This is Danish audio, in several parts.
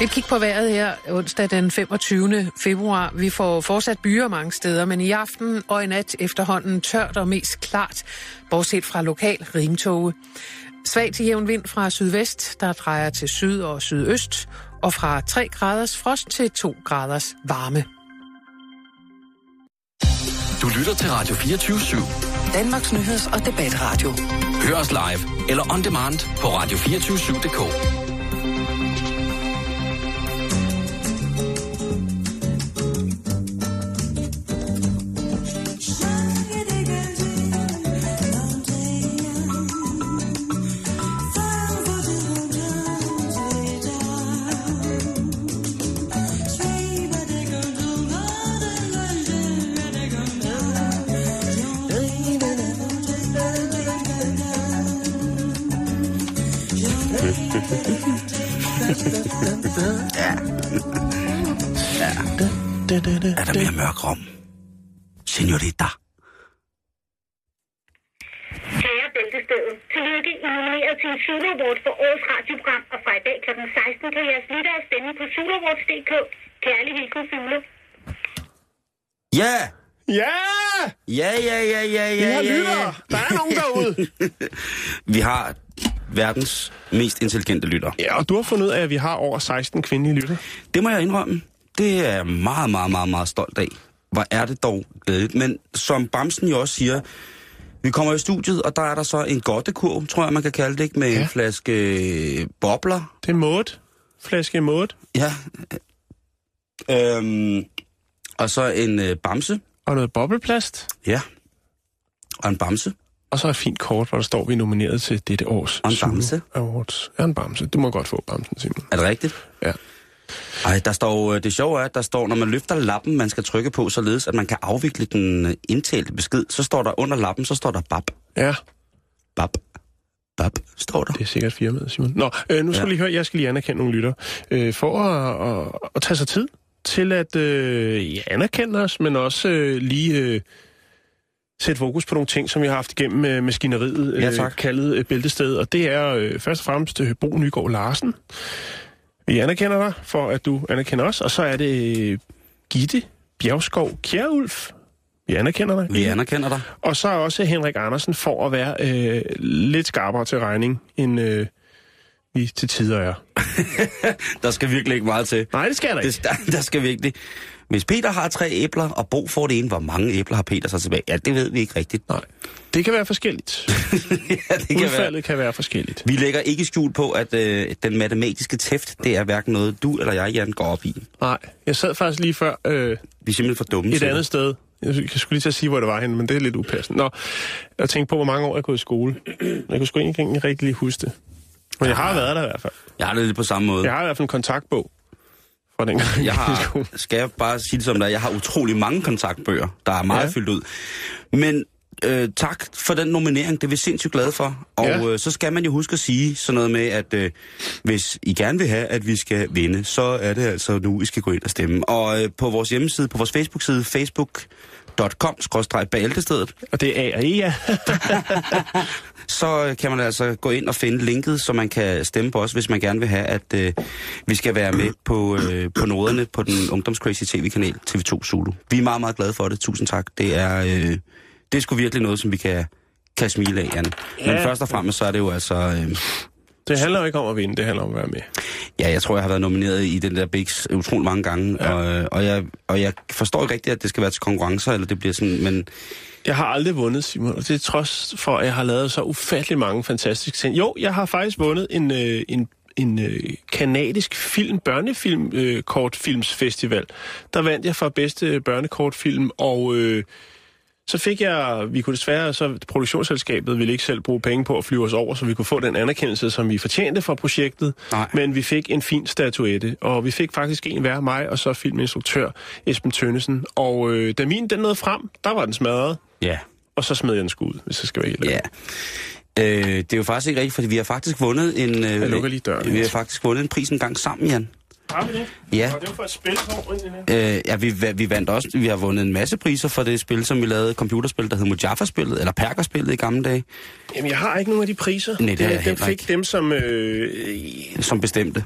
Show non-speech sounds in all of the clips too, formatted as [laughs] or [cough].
Et kig på vejret her onsdag den 25. februar. Vi får fortsat byer mange steder, men i aften og i nat efterhånden tørt og mest klart, bortset fra lokal rimtoge. Svag til jævn vind fra sydvest, der drejer til syd og sydøst, og fra 3 graders frost til 2 graders varme. Du lytter til Radio 24 /7. Danmarks nyheds- og debatradio. Hør os live eller on demand på radio247.dk. Senorita. Kære Bæltestedet, tillykke I er nomineret til en Zulu Award for årets radioprogram, og fra i dag kl. 16 kan jeres lyttere stemme på zuluawards.dk. Kærlig hilsen, Zulu. Ja! Ja! Ja, ja, ja, ja, Vi ja, har ja, lyttere. ja. Der er nogen derude. [laughs] Vi har verdens mest intelligente lytter. Ja, og du har fundet ud af, at vi har over 16 kvindelige lytter. Det må jeg indrømme. Det er jeg meget, meget, meget, meget stolt af. Hvor er det dog glædeligt. Men som Bamsen jo også siger, vi kommer i studiet, og der er der så en godtekurv, tror jeg, man kan kalde det, ikke? med ja. En flaske øh, bobler. Det er måde. Flaske måde. Ja. Øhm, og så en øh, bamse. Og noget bobleplast. Ja. Og en bamse. Og så et fint kort, hvor der står, vi er nomineret til dette års Og en bamse. Awards. Ja, en bamse. Du må godt få bamsen, Simon. Er det rigtigt? Ja. Ej, der står, øh, det sjove er, at der står, når man løfter lappen, man skal trykke på, således at man kan afvikle den øh, indtalte besked, så står der under lappen, så står der bab, Ja, bab, bab, står der. det er sikkert firmaet, Simon. Nå, øh, nu skal Ja. lige høre, jeg skal lige anerkende nogle lytter. Øh, for at, at, at tage sig tid til at øh, ja, anerkende os, men også øh, lige øh, sætte fokus på nogle ting, som vi har haft igennem øh, maskineriet, Ja, tak. kaldet øh, Bæltested. Og det er øh, først og fremmest øh, Bo Nygaard Larsen. Vi anerkender dig for, at du anerkender os. Og så er det øh, Gitte Bjergskov Kjærulf. Vi anerkender dig. Vi anerkender dig. Og så også Henrik Andersen for at være øh, lidt skarpere til regning, end øh, vi til tider er. [laughs] Der skal virkelig ikke meget til. Nej, det skal der ikke. Det, der, der skal virkelig... Hvis Peter har tre æbler, og Bo får det ene, hvor mange æbler har Peter så tilbage? Ja, det ved vi ikke rigtigt. Nej, det kan være forskelligt. [laughs] ja, det kan være. Udfaldet kan være forskelligt. Vi lægger ikke skjul på, at øh, den matematiske tæft, det er hverken noget, du eller jeg, Jan, går op i. Nej, jeg sad faktisk lige før øh, Vi er simpelthen for dumme et andet det. sted. Jeg skulle lige til at sige, hvor det var henne, men det er lidt upassende. Nå, jeg tænkte på, hvor mange år jeg gået i skole. Jeg kunne sgu ikke rigtig lige huske det. Men jeg har været der i hvert fald. Jeg har det lidt på samme måde. Jeg har i hvert fald en kontaktbog fra den gang. Jeg har, [laughs] skal jeg bare sige det som der, jeg har utrolig mange kontaktbøger, der er meget ja. Fyldt ud. Men øh, tak for den nominering, det er vi sindssygt glade for. Og Ja. øh, så skal man jo huske at sige sådan noget med, at øh, hvis I gerne vil have, at vi skal vinde, så er det altså nu, I skal gå ind og stemme. Og øh, på vores hjemmeside, på vores Facebook-side, facebook.com-bæltestedet, Og det er A og E, ja. [laughs] så øh, kan man altså gå ind og finde linket, så man kan stemme på os, hvis man gerne vil have, at øh, vi skal være med på, øh, på noderne på den Ungdomscrazy TV-kanal TV2 Zulu. Vi er meget, meget glade for det. Tusind tak. Det er, øh, det er sgu virkelig noget, som vi kan, kan smile af, Jan. Men Ja. først og fremmest, så er det jo altså... Øh, Det handler jo ikke om at vinde, det handler om at være med. ja, jeg tror, jeg har været nomineret i den der Bigs utrolig mange gange, Ja. og, og, jeg, og jeg forstår ikke rigtigt, at det skal være til konkurrencer, eller det bliver sådan, men Jeg har aldrig vundet, Simon, og det er trods for, at jeg har lavet så ufattelig mange fantastiske ting. Jo, jeg har faktisk vundet en, øh, en, en øh, kanadisk film, børnefilm, øh, kortfilmsfestival. Der vandt jeg for bedste børnekortfilm, og øh, så fik jeg, vi kunne desværre, så produktionsselskabet ville ikke selv bruge penge på at flyve os over, så vi kunne få den anerkendelse, som vi fortjente fra projektet. Nej. Men vi fik en fin statuette, og vi fik faktisk en hver, mig og så filminstruktør Esben Tønnesen. Og øh, da min den nåede frem, der var den smadret. ja, Og så smed jeg den skud, hvis jeg skal være helt. Ja. Øh, det er jo faktisk ikke rigtigt, fordi vi har faktisk vundet en... Øh, Jeg lukker lige døren. Vi har faktisk vundet en pris en gang sammen, Jan. Har vi det? Ja. Og det var for et spil, hvor Øh, ja, vi, vi vandt også, vi har vundet en masse priser for det spil, som vi lavede, computerspil, der hed Mojaffa-spillet, eller Perker-spillet i gamle dage, Jamen, jeg har ikke nogen af de priser. Nej, det har jeg dem fik ikke. dem, som... Øh, som bestemte.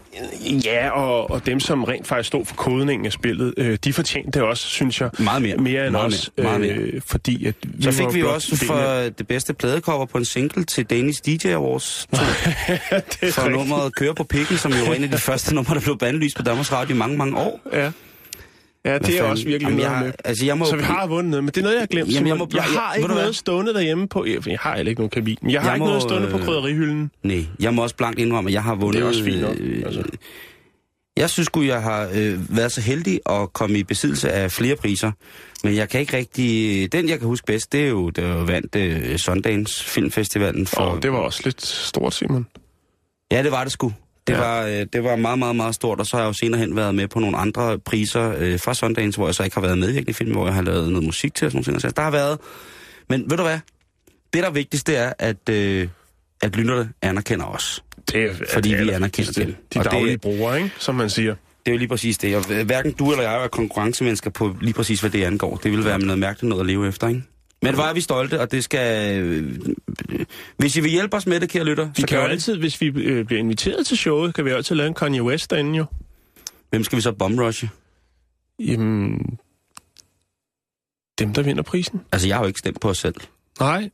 ja, og, og dem, som rent faktisk stod for kodningen af spillet, øh, de fortjente det også, synes jeg. Meget mere. Mere end Meget os. mere. Meget mere. Øh, fordi at vi Så fik vi også for det bedste pladecover på en single til Danish DJ Awards [laughs] det for rigtigt. nummeret Køre på pikken, som jo var en af de [laughs] første numre, der blev bandlyst på Danmarks Radio i mange, mange år. Ja. Ja, det er også virkelig Jamen, noget jeg- altså, jeg må- Så vi har vundet noget, men det er noget, jeg har glemt. Jamen, jeg må- jeg, jeg- har ikke hvad? noget stående derhjemme på... Jeg, jeg har ikke nogen kabin, men jeg har Jeg ikke må, noget stående på krydderihylden. Nej, jeg må også blankt indrømme, at jeg har vundet... Det er også fint nok, øh, altså. Jeg synes sgu, jeg har øh, været så heldig at komme i besiddelse af flere priser. Men jeg kan ikke rigtig... Den, jeg kan huske bedst, det er jo, det er jo vandt øh, Sundance Filmfestivalen for... Og det var også lidt stort, Simon. Ja, det var det sgu. Det, Ja. var, øh, det var meget, meget, meget stort, og så har jeg jo senere hen været med på nogle andre priser øh, fra Sundance, hvor jeg så ikke har været medvirkende i film, hvor jeg har lavet noget musik til og sådan noget. Så der har været... Men ved du hvad? Det, der er vigtigst, det er, at, øh, at lytterne anerkender os. Det er, Fordi det er vi det anerkender dem. De Og det- daglige brugere, ikke? Som man siger. Det er jo lige præcis det. Og hverken du eller jeg er konkurrencemennesker på lige præcis, hvad det angår. Det vil være med noget mærkeligt noget at leve efter, ikke? Men hvor er vi stolte, og det skal... Øh, hvis I vil hjælpe os med det, kære lytter, Vi så kan det. altid, hvis vi øh, bliver inviteret til showet, kan vi altid lave en Kanye West derinde jo. Hvem skal vi så bomrushe? Jamen, dem, der vinder prisen. Altså, jeg har jo ikke stemt på os selv. Nej,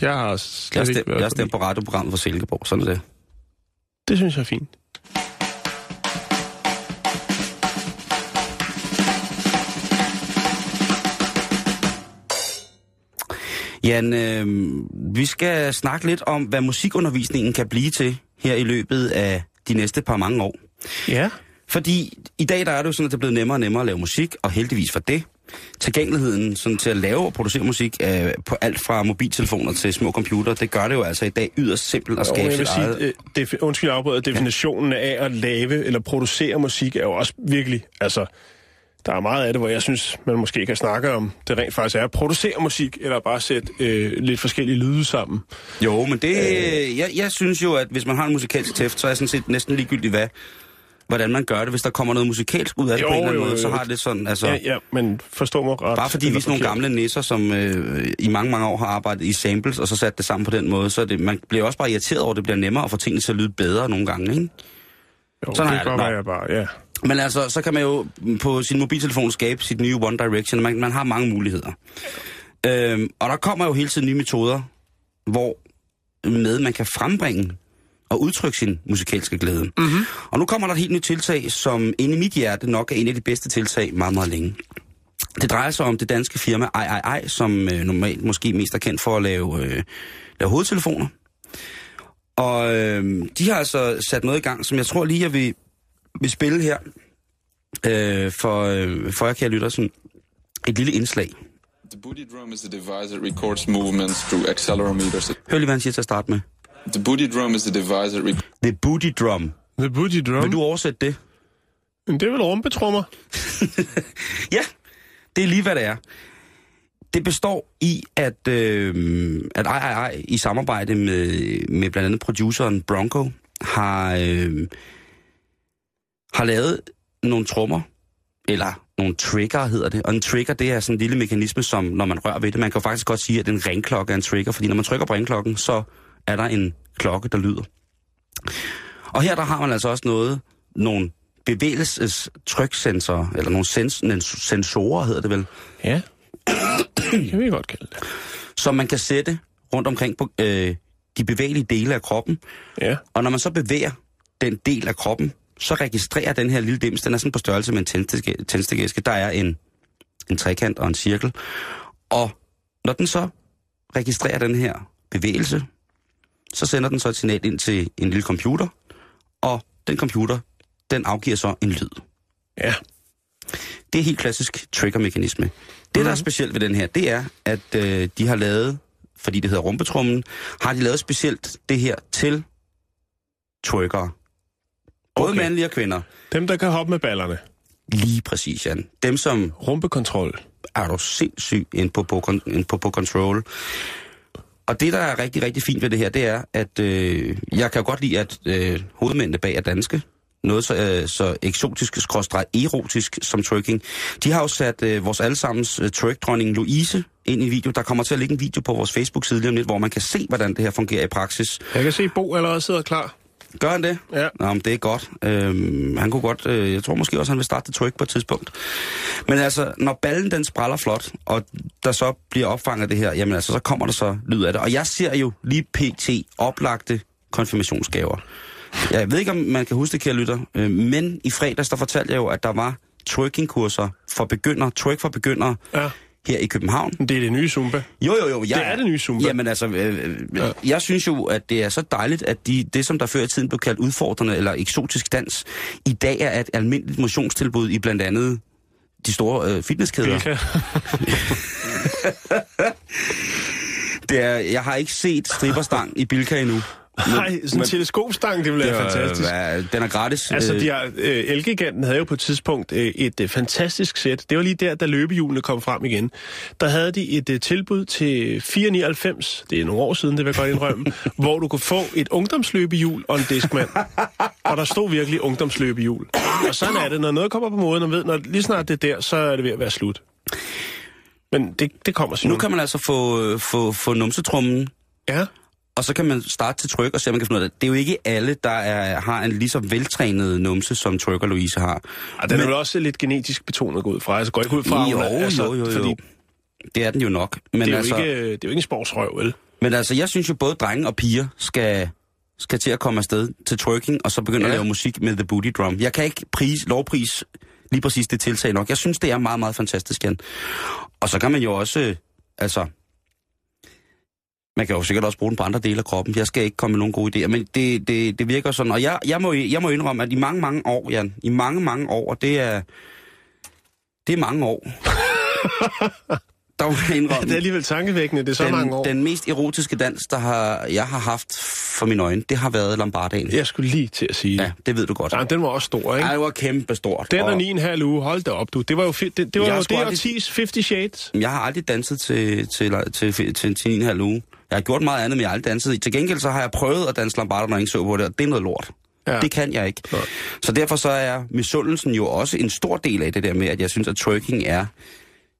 jeg har slet Jeg har ikke stemt, været jeg har stemt på radioprogrammet for Silkeborg. Sådan det. Det synes jeg er fint. Jan, øh, vi skal snakke lidt om, hvad musikundervisningen kan blive til her i løbet af de næste par mange år. Ja. Fordi i dag der er det jo sådan, at det er blevet nemmere og nemmere at lave musik, og heldigvis for det. Tilgængeligheden sådan til at lave og producere musik øh, på alt fra mobiltelefoner til små computer, det gør det jo altså i dag yderst simpelt at Og skabe vil sit sige, eget... øh, undskyld afbryder, definitionen af at lave eller producere musik er jo også virkelig, altså, der er meget af det, hvor jeg synes, man måske kan snakke om, det rent faktisk er at producere musik, eller bare sætte øh, lidt forskellige lyde sammen. Jo, men det... Jeg, jeg synes jo, at hvis man har en musikalsk tæft, så er det sådan set næsten ligegyldigt, hvad, hvordan man gør det. Hvis der kommer noget musikalsk ud af det Jo, på en eller anden jo, måde, så har det sådan... Altså, Ja, ja, men forstå mig ret. Bare fordi vi er sådan nogle gamle nisser, som øh, i mange, mange år har arbejdet i samples, og så sat det sammen på den måde, så det, man bliver også bare irriteret over, at det bliver nemmere at få tingene til at lyde bedre nogle gange, ikke? Jo, Sådan det kan det. godt være, jeg bare, ja. Men altså, så kan man jo på sin mobiltelefon skabe sit nye One Direction. Man, man har mange muligheder. Øhm, og der kommer jo hele tiden nye metoder, hvor med man kan frembringe og udtrykke sin musikalske glæde. Mm-hmm. Og nu kommer der et helt nyt tiltag, som inde i mit hjerte nok er en af de bedste tiltag meget, meget længe. Det drejer sig om det danske firma II, som øh, normalt måske mest er kendt for at lave, øh, lave hovedtelefoner. Og øh, de har altså sat noget i gang, som jeg tror lige, jeg vil, vil spille her øh, for, øh, for jer, kære lytter, sådan et lille indslag. The booty drum is a device that records movements through accelerometers. Hør lige, hvad han siger til at starte med. The booty drum is a device that records The booty drum. The Booty Drum. Vil du oversætte det? Men det er vel rumpetrummer? [laughs] Ja, det er lige, hvad det er. Det består i, at, øh, at I, I, I samarbejde med, med blandt andet produceren Bronco har, øh, har lavet nogle trommer, eller nogle trigger hedder det. Og en trigger, det er sådan en lille mekanisme, som når man rører ved det, man kan jo faktisk godt sige, at en ringklokke er en trigger, fordi når man trykker på ringklokken, så er der en klokke, der lyder. Og her der har man altså også noget, nogle bevægelsestryksensorer, eller nogle sens, sensorer hedder det vel, Ja. det kan vi godt kalde det. som man kan sætte rundt omkring på øh, de bevægelige dele af kroppen. Ja. Og når man så bevæger den del af kroppen, så registrerer den her lille dims, den er sådan på størrelse med en tændstikæske. Der er en, en trekant og en cirkel. Og når den så registrerer den her bevægelse, så sender den så et signal ind til en lille computer, og den computer, den afgiver så en lyd. Ja. Det er helt klassisk trigger-mekanisme. Det, der er specielt ved den her, det er, at øh, de har lavet, fordi det hedder rumpetrummen, har de lavet specielt det her til twerkere. Både Okay. mandlige og kvinder. Dem, der kan hoppe med ballerne. Lige præcis, Jan. Dem, som Rumpekontrol. er du sindssyg ind på, på, ind på, på control. Og det, der er rigtig, rigtig fint ved det her, det er, at øh, jeg kan godt lide, at øh, hovedmændene bag er danske. noget så, øh, så eksotisk, skråstrej erotisk som twerking. De har jo sat øh, vores allesammens øh, twerk-dronning Louise ind i video. Der kommer til at ligge en video på vores Facebook-side lige om lidt, hvor man kan se, hvordan det her fungerer i praksis. Jeg kan se, Bo allerede sidder klar. Gør han det? Ja. Nå, men det er godt. Øhm, han kunne godt, øh, jeg tror måske også, han vil starte tryk på et tidspunkt. Men altså, når ballen den spræller flot, og der så bliver opfanget det her, jamen altså, så kommer der så lyd af det. Og jeg ser jo lige pt. oplagte konfirmationsgaver. Jeg ved ikke, om man kan huske det, kære lytter, øh, men i fredags, der fortalte jeg jo, at der var twerking-kurser for begyndere, twerk for begyndere, Ja. Her i København. Det er det nye Zumba. Jo, jo, jo. Jeg, Det er det nye Zumba. Jamen altså, øh, øh, Ja. jeg synes jo, at det er så dejligt, at de, det, som der før i tiden blev kaldt udfordrende eller eksotisk dans, i dag er et almindeligt motionstilbud i blandt andet de store øh, fitnesskæder. [laughs] Det er, jeg har ikke set stripperstang i Bilka endnu. Nej, sådan en men- teleskopstang, det ville være fantastisk. øh, Den er gratis. Altså, Øh, de har, øh, Elgiganten havde jo på et tidspunkt øh, et øh, fantastisk sæt. Det var lige der, da løbehjulene kom frem igen. Der havde de et øh, tilbud til 4,99, det er nogle år siden, det vil jeg godt indrømme, [laughs] hvor du kunne få et ungdomsløbehjul og en diskmand. Og der stod virkelig ungdomsløbehjul. Og sådan er det, når noget kommer på moden, og ved, når lige snart det er der, så er det ved at være slut. Men det, det kommer Simon. Nu kan man altså få, øh, få, få numsetrummen, Ja, og så kan man starte til tryk og se, om man kan finde ud af det. Det er jo ikke alle, der er, har en lige så veltrænet numse, som Tryk og Louise har. og den er vel også lidt genetisk betonet gå ud fra. Altså går ikke ud fra, Jo, hun altså, jo, jo, jo. Fordi Det er den jo nok. Men det er, altså, jo ikke, det er jo ikke en sportsrøv, vel? Men altså, jeg synes jo, både drenge og piger skal, skal til at komme afsted til twerking, og så begynde ja. Ja. at lave musik med The Booty Drum. Jeg kan ikke pris, lovpris lige præcis det tiltag nok. Jeg synes, det er meget, meget fantastisk, Jan. Og så kan man jo også, øh, altså... Man kan jo sikkert også bruge den på andre dele af kroppen. Jeg skal ikke komme med nogen gode idéer, men det, det, det virker sådan. Og jeg, jeg, må, jeg må indrømme, at i mange, mange år, Jan, i mange, mange år, og det er, det er mange år, [laughs] der må jeg indrømme, Det er alligevel tankevækkende, det er så den, mange år. den mest erotiske dans, der har, jeg har haft for mine øjne, det har været Lombardagen. Jeg skulle lige til at sige. Ja, det ved du godt. Ja, den var også stor, ikke? Ej, det var kæmpe stort. Den og og ni en halv uge, hold da op, du. Det var jo, det, det var Jeg jo det aldrig- årtis 50 Shades. Jeg har aldrig danset til, til, til, til, til, til en halv uge. Jeg har gjort meget andet, men jeg har aldrig danset. Til gengæld så har jeg prøvet at danse Lombardo, når ikke så på det, og det er noget lort. Ja. Ja. Det kan jeg ikke. Nej. Så derfor så er misundelsen jo også en stor del af det der med, at jeg synes, at twerking er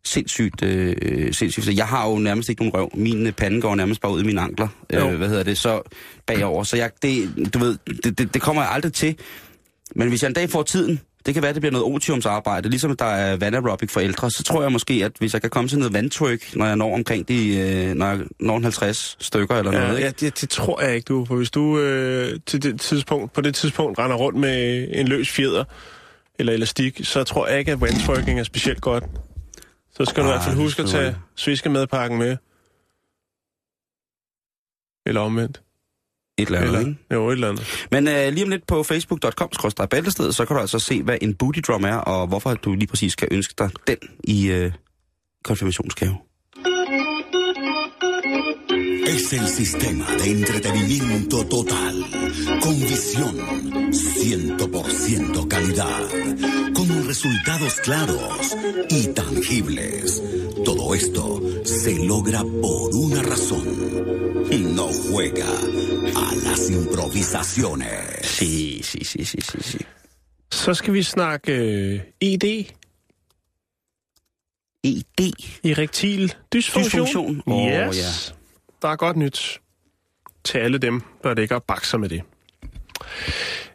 sindssygt, øh, sindssygt. Jeg har jo nærmest ikke nogen røv. Min øh, pande går nærmest bare ud i mine ankler. Jo. Øh, hvad hedder det? Så bagover. Så jeg, det, du ved, det, det, det kommer jeg aldrig til. Men hvis jeg en dag får tiden, det kan være, det bliver noget otiumsarbejde, ligesom der er vandaerobic for ældre, så tror jeg måske, at hvis jeg kan komme til noget vandtryk, når jeg når omkring de, øh, når jeg når en 50 stykker eller Ja, noget, ikke? ja, det, det, tror jeg ikke, du. For hvis du øh, til det tidspunkt, på det tidspunkt render rundt med en løs fjeder eller elastik, så tror jeg ikke, at windtwerking er specielt godt. Så skal du i Ah, hvert fald det huske at tage jeg. sviske medpakken med. Eller omvendt. Et eller andet, Eller, ikke? jo, et eller andet. Men øh, lige om lidt på facebook.com bæltested, så kan du altså se, hvad en booty drum er, og hvorfor du lige præcis skal ønske dig den i øh, konfirmationsgave. Es el sistema de entretenimiento total, con visión, 100% calidad, con resultados claros y tangibles. Todo esto se logra por una razón. No juega a las improvisaciones. Sí, sí, sí, sí, sí, sí. Så skal vi snakke øh, ED, ED. erektil dysfunktion. Dysfunktion. Åh, yes. Der er godt nyt til alle dem, der ligger og bakser med det.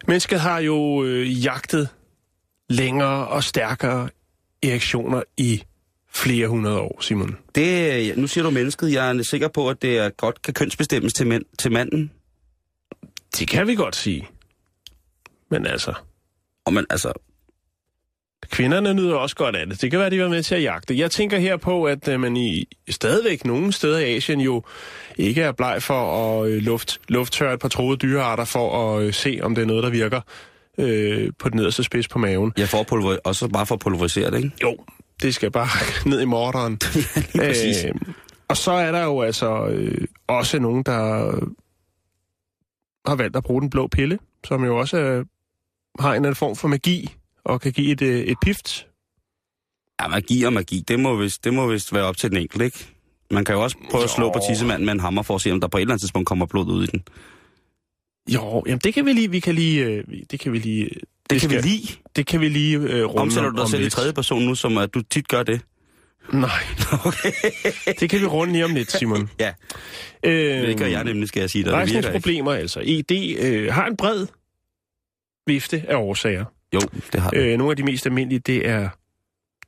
Mennesket har jo øh, jagtet længere og stærkere erektioner i flere hundrede år, Simon. Det, nu siger du mennesket. Jeg er sikker på, at det er godt kan kønsbestemmes til, mænd, til manden. Det kan vi godt sige. Men altså, Og man, altså, kvinderne nyder også godt af det. Det kan være, de var med til at jagte. Jeg tænker her på, at øh, man i stadigvæk nogle steder i Asien jo ikke er bleg for at øh, luft, lufttørre et par troede dyrearter for at øh, se, om det er noget, der virker øh, på den nederste spids på maven. jeg får pulver, også bare for at pulverisere det, ikke? Jo, det skal bare [laughs] ned i morderen. [laughs] Lige præcis. Øh, og så er der jo altså øh, også nogen, der har valgt at bruge den blå pille, som jo også øh, har en eller anden form for magi, og kan give et, øh, et pift. Ja, magi og magi, det må vist, det må vist være op til den enkelte, ikke? Man kan jo også prøve at slå Jo. på tissemanden med en hammer for at se, om der på et eller andet tidspunkt kommer blod ud i den. Jo, jamen det kan vi lige, vi kan lige, øh, vi- det kan vi lige, Det kan vi skal- lide. Det kan vi lige øh, runde Omsætter om, du dig om selv i lidt. tredje person nu, som at du tit gør det? Nej, [laughs] Okay. det kan vi runde lige om lidt, Simon. ja, Øh, det gør jeg nemlig, skal jeg sige dig. Det. Rejsningsproblemer, altså. ED øh, har en bred vifte af årsager. Jo, det har du. Øh, nogle af de mest almindelige, det er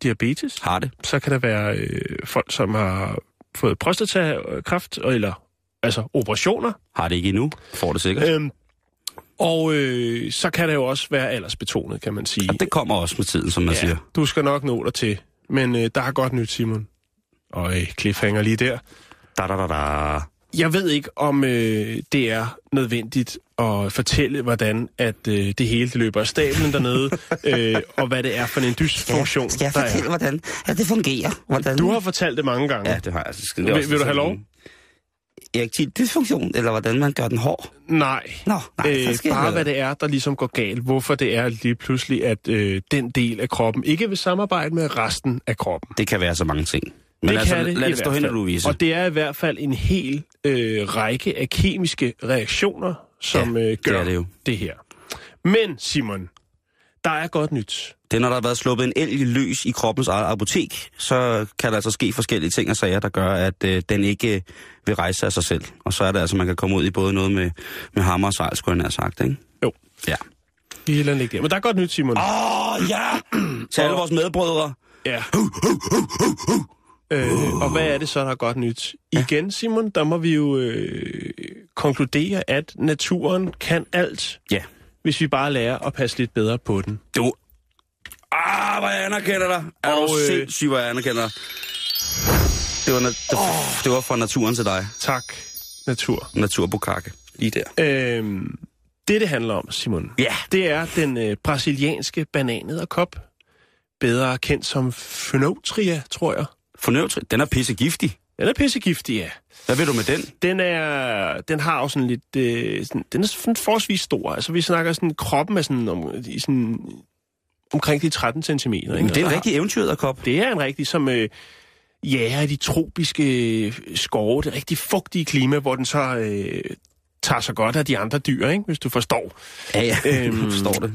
diabetes. Har det. Så kan der være øh, folk, som har fået prostatakræft, eller altså operationer. Har det ikke endnu. Får det sikkert. Øhm, og øh, så kan det jo også være aldersbetonet, kan man sige. Og det kommer også med tiden, som man ja. siger. du skal nok nå dig til. Men øh, der er godt nyt, Simon. Og øh, cliffhanger lige der. Da, da, da, da. Jeg ved ikke, om øh, det er nødvendigt at fortælle, hvordan at øh, det hele det løber af stablen dernede, [laughs] øh, og hvad det er for en dysfunktion, der er. hvordan at det fungerer? Hvordan... Du har fortalt det mange gange. Ja, det har jeg. Altså, skal Vil- vil du have lov? Erektil dysfunktion, eller hvordan man gør den hård? Nej, Nå, nej, så øh, skal jeg bare hvad det er, der ligesom går galt. Hvorfor det er lige pludselig, at øh, den del af kroppen ikke vil samarbejde med resten af kroppen. Det kan være så mange ting. Men det altså, kan det lad det stå hen. Louise. Og det er i hvert fald en hel øh, række af kemiske reaktioner, som Ja, øh, det gør er det jo. det her. Men Simon, der er godt nyt. Det er, når der har været sluppet en elg løs i kroppens eget apotek, så kan der altså ske forskellige ting og sager, der gør, at øh, den ikke øh, vil rejse sig af sig selv. Og så er det altså, man kan komme ud i både noget med, med hammer og sejl, skulle jeg nær sagt, ikke? Jo. Ja. Vi den ligge der. Men der er godt nyt, Simon. Åh, oh, ja! [clears throat] Til alle vores medbrødre. Ja. Øh, og hvad er det så, der er godt nyt? Igen, Simon, der må vi jo øh, konkludere, at naturen kan alt, Ja. hvis vi bare lærer at passe lidt bedre på den. Du... Ah, hvor jeg anerkender dig. Er Og, du øh, sindssygt, hvor jeg anerkender dig. Det var, na- det, det var fra naturen til dig. Tak, natur. Naturbukake. Lige der. Øh, det, det handler om, Simon, Ja. det er den øh, brasilianske bananederkop, bedre kendt som Phenotria, tror jeg. Fornøvt. Den er pissegiftig. Den er pissegiftig, ja. Hvad vil du med den? Den er, den har også sådan lidt, øh, sådan, den er sådan forholdsvis stor. Altså vi snakker sådan, kroppen er sådan, om, i sådan omkring de 13 cm. Ikke? Det er en rigtig eventyret Det er en rigtig, som øh, jager i de tropiske øh, skove, det rigtig fugtige klima, hvor den så øh, tager sig godt af de andre dyr, ikke? hvis du forstår. Ja, ja. Øhm, [laughs] forstår det.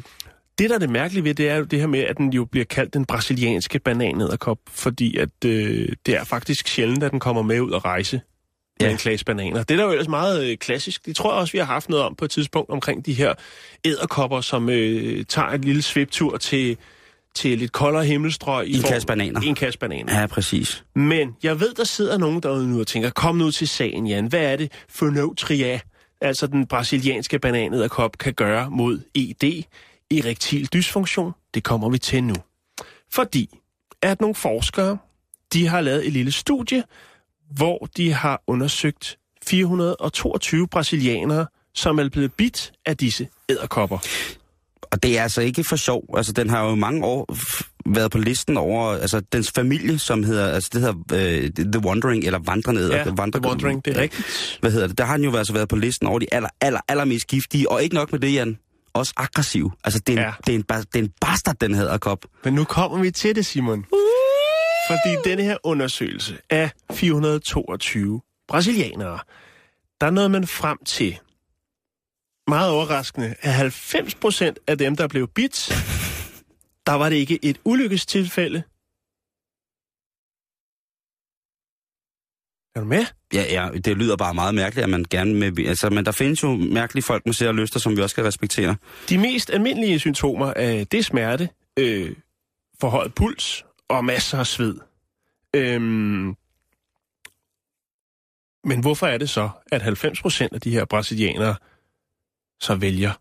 Det, der er det mærkelige ved, det er jo det her med, at den jo bliver kaldt den brasilianske bananederkop, fordi at øh, det er faktisk sjældent, at den kommer med ud og rejse med Ja. en klasse bananer. Det er der jo ellers meget øh, klassisk. Det tror jeg også, vi har haft noget om på et tidspunkt omkring de her æderkopper, som øh, tager en lille sviptur til, til lidt koldere himmelstrøg. I en form- kasse bananer. En kasse bananer. Ja, præcis. Men jeg ved, der sidder nogen derude nu og tænker, kom nu til sagen, Jan. Hvad er det Phenotria, altså den brasilianske bananederkop, kan gøre mod ED, erektil dysfunktion? Det kommer vi til nu. Fordi at nogle forskere, de har lavet et lille studie, hvor de har undersøgt 422 brasilianere, som er blevet bidt af disse æderkopper. Og det er altså ikke for sjov. Altså, den har jo mange år været på listen over altså, dens familie, som hedder, altså det hedder uh, The Wandering, eller Vandrende æder. Ja, The Wandering, det er rigtigt. Hvad hedder det? Der har den jo altså været på listen over de aller, aller, allermest giftige, og ikke nok med det, Jan. Også aggressiv. Altså, det er en, Ja. det er en, det er en bastard, den hedder kop. Men nu kommer vi til det, Simon. Fordi denne her undersøgelse af 422 brasilianere, der nåede man frem til, meget overraskende, at 90 procent af dem, der blev bidt, der var det ikke et ulykkestilfælde. Er du med? Ja, ja, det lyder bare meget mærkeligt, at man gerne med... Altså, men der findes jo mærkelige folk med ser og lyster, som vi også skal respektere. De mest almindelige symptomer er det er smerte, øh, forhøjet puls og masser af sved. Øhm, men hvorfor er det så, at 90 procent af de her brasilianere så vælger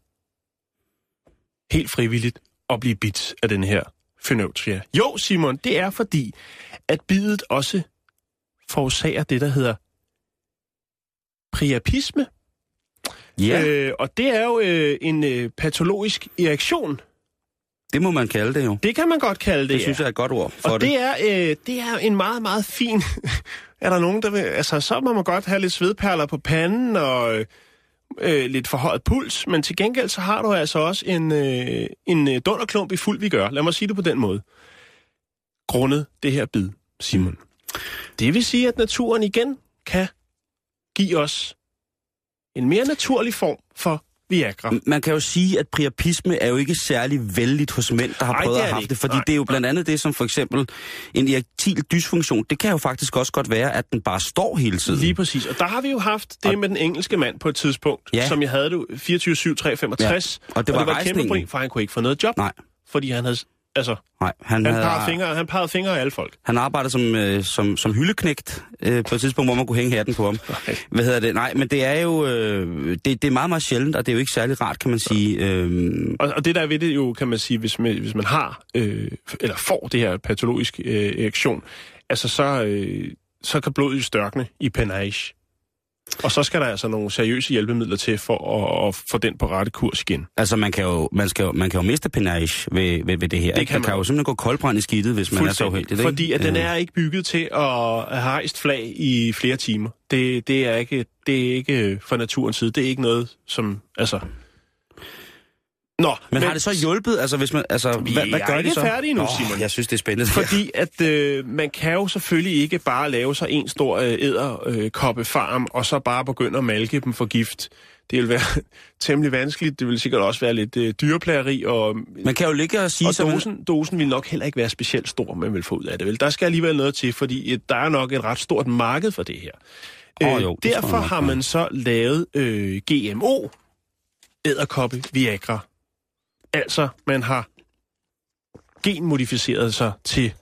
helt frivilligt at blive bidt af den her Phenotria? Jo, Simon, det er fordi, at bidet også forårsager det, der hedder priapisme. Ja, øh, og det er jo øh, en øh, patologisk erektion. det må man kalde det jo. Det kan man godt kalde det, Det synes jeg er et godt ord for Og det. det er, øh, det er en meget, meget fin... [laughs] er der nogen, der vil... Altså, så må man godt have lidt svedperler på panden og øh, øh, lidt forhøjet puls, men til gengæld så har du altså også en, øh, en øh, dunderklump i fuld vi gør. Lad mig sige det på den måde. Grundet det her bid, Simon. Det vil sige, at naturen igen kan give os en mere naturlig form for Viagra. Man kan jo sige, at priapisme er jo ikke særlig vældigt hos mænd, der har Ej, prøvet det at det have ikke. det, fordi Nej, det er jo blandt andet det, som for eksempel en erektil dysfunktion, det kan jo faktisk også godt være, at den bare står hele tiden. Lige præcis. Og der har vi jo haft det med den engelske mand på et tidspunkt, Ja. som jeg havde det 24-7, 365. Ja. Og det var det var et kæmpe problem, for han kunne ikke få noget job. Nej. Fordi han havde... Altså, Nej, han, han havde, pegede fingre, han pegede fingre af alle folk. han arbejdede som, øh, som, som hyldeknægt øh, på et tidspunkt, hvor man kunne hænge hatten på ham. Nej. Hvad hedder det? Nej, men det er jo øh, det, det er meget, meget sjældent, og det er jo ikke særlig rart, kan man sige. Øh, Og, og det der er ved det jo, kan man sige, hvis man, hvis man har, øh, eller får det her patologisk øh, erektion, altså så, øh, så kan blodet jo størkne i penage. Og så skal der altså nogle seriøse hjælpemidler til for at, at få den på rette kurs igen. altså, man kan, jo, man, skal jo, man kan jo miste penage ved, ved, ved det her. Det ikke? kan man kan man. jo simpelthen gå koldbrand i skidtet, hvis man er så uheldig. Fordi at den Øh, er ikke bygget til at have hejst flag i flere timer. Det, det, er ikke, det er ikke fra naturens side. Det er ikke noget, som... Altså... Nå, Men, men har det så hjulpet? Altså, hvis man, altså, Vi hvad, hvad er gør ikke de så? færdige nu, Simon. Jeg synes, det er spændende. Fordi at øh, man kan jo selvfølgelig ikke bare lave sig en stor øh, æderkoppefarm, og så bare begynde at malke dem for gift. Det vil være [laughs] temmelig vanskeligt. Det vil sikkert også være lidt øh, dyreplageri, og, Man kan jo ligge og sige... og dosen, dosen vil nok heller ikke være specielt stor, man vil få ud af det. Vel? Der skal alligevel noget til, fordi øh, der er nok et ret stort marked for det her. Åh, jo, det derfor har man så lavet øh, GMO, æderkoppe Viagra. Altså, man har genmodificeret sig til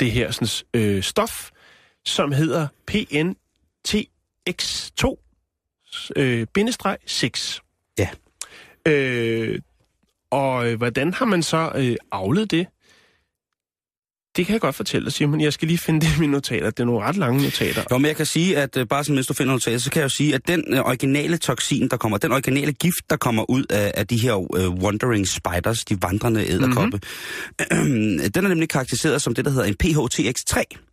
det her sådan, øh, stof, som hedder PNTX2 øh, bindestreg 6. Ja. Øh, og øh, hvordan har man så øh, avlet det? Det kan jeg godt fortælle dig, Simon. Jeg skal lige finde det i mine notater. Det er nogle ret lange notater. Jo, men jeg kan sige, at øh, bare sådan, mens du finder notater, så kan jeg jo sige, at den øh, originale toksin, der kommer, den originale gift, der kommer ud af, af de her øh, wandering spiders, de vandrende æderkoppe, mm-hmm. [clears throat] den er nemlig karakteriseret som det, der hedder en PHTX3.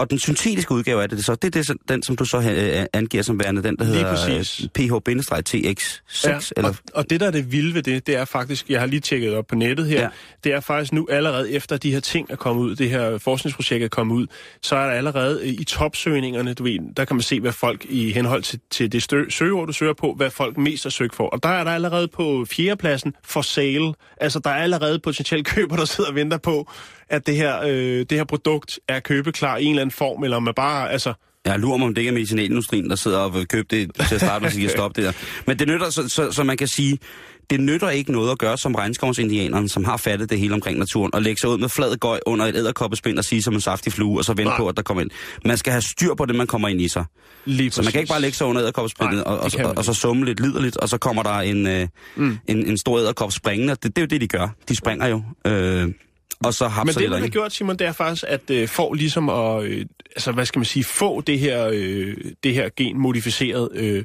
Og den syntetiske udgave af det, så, det er det, den, som du så øh, angiver som værende, den, der Lige hedder præcis. øh, PH-TX6. Ja, eller, og, og det, der er det vilde ved det, det er faktisk, jeg har lige tjekket op på nettet her, Ja. ja. det er faktisk nu allerede efter de her ting er kommet ud, det her forskningsprojekt er kommet ud, så er der allerede øh, i topsøgningerne, du ved, der kan man se, hvad folk i henhold til, til det stø, søgeord, du søger på, hvad folk mest har søgt for. Og der er der allerede på fjerdepladsen for sale. Altså, der er allerede potentielt [laughs] køber, der sidder og venter på, at det her, øh, det her produkt er købeklar i en eller anden form, eller om man bare, altså... Jeg lurer mig, om det ikke er medicinalindustrien, der sidder og købe det til at starte de kan stoppe det der. Men det nytter, så, så, så man kan sige, det nytter ikke noget at gøre som regnskovsindianerne, som har fattet det hele omkring naturen, og lægge sig ud med flad gøj under et æderkoppespind og sige som en saftig flue, og så vente Nej. på, at der kommer ind. Man skal have styr på det, man kommer ind i sig. Lige Så man kan ikke bare lægge sig under æderkoppespindet og, og, og, og, så summe lidt liderligt, og så kommer der en, øh, mm. en, en stor æderkop springende. Det, det er jo det, de gør. De springer jo. Øh, og så Men hapser det, det man har gjort, Simon, det er faktisk, at øh, få ligesom at, øh, altså hvad skal man sige, få det her, øh, det her genmodificeret, øh,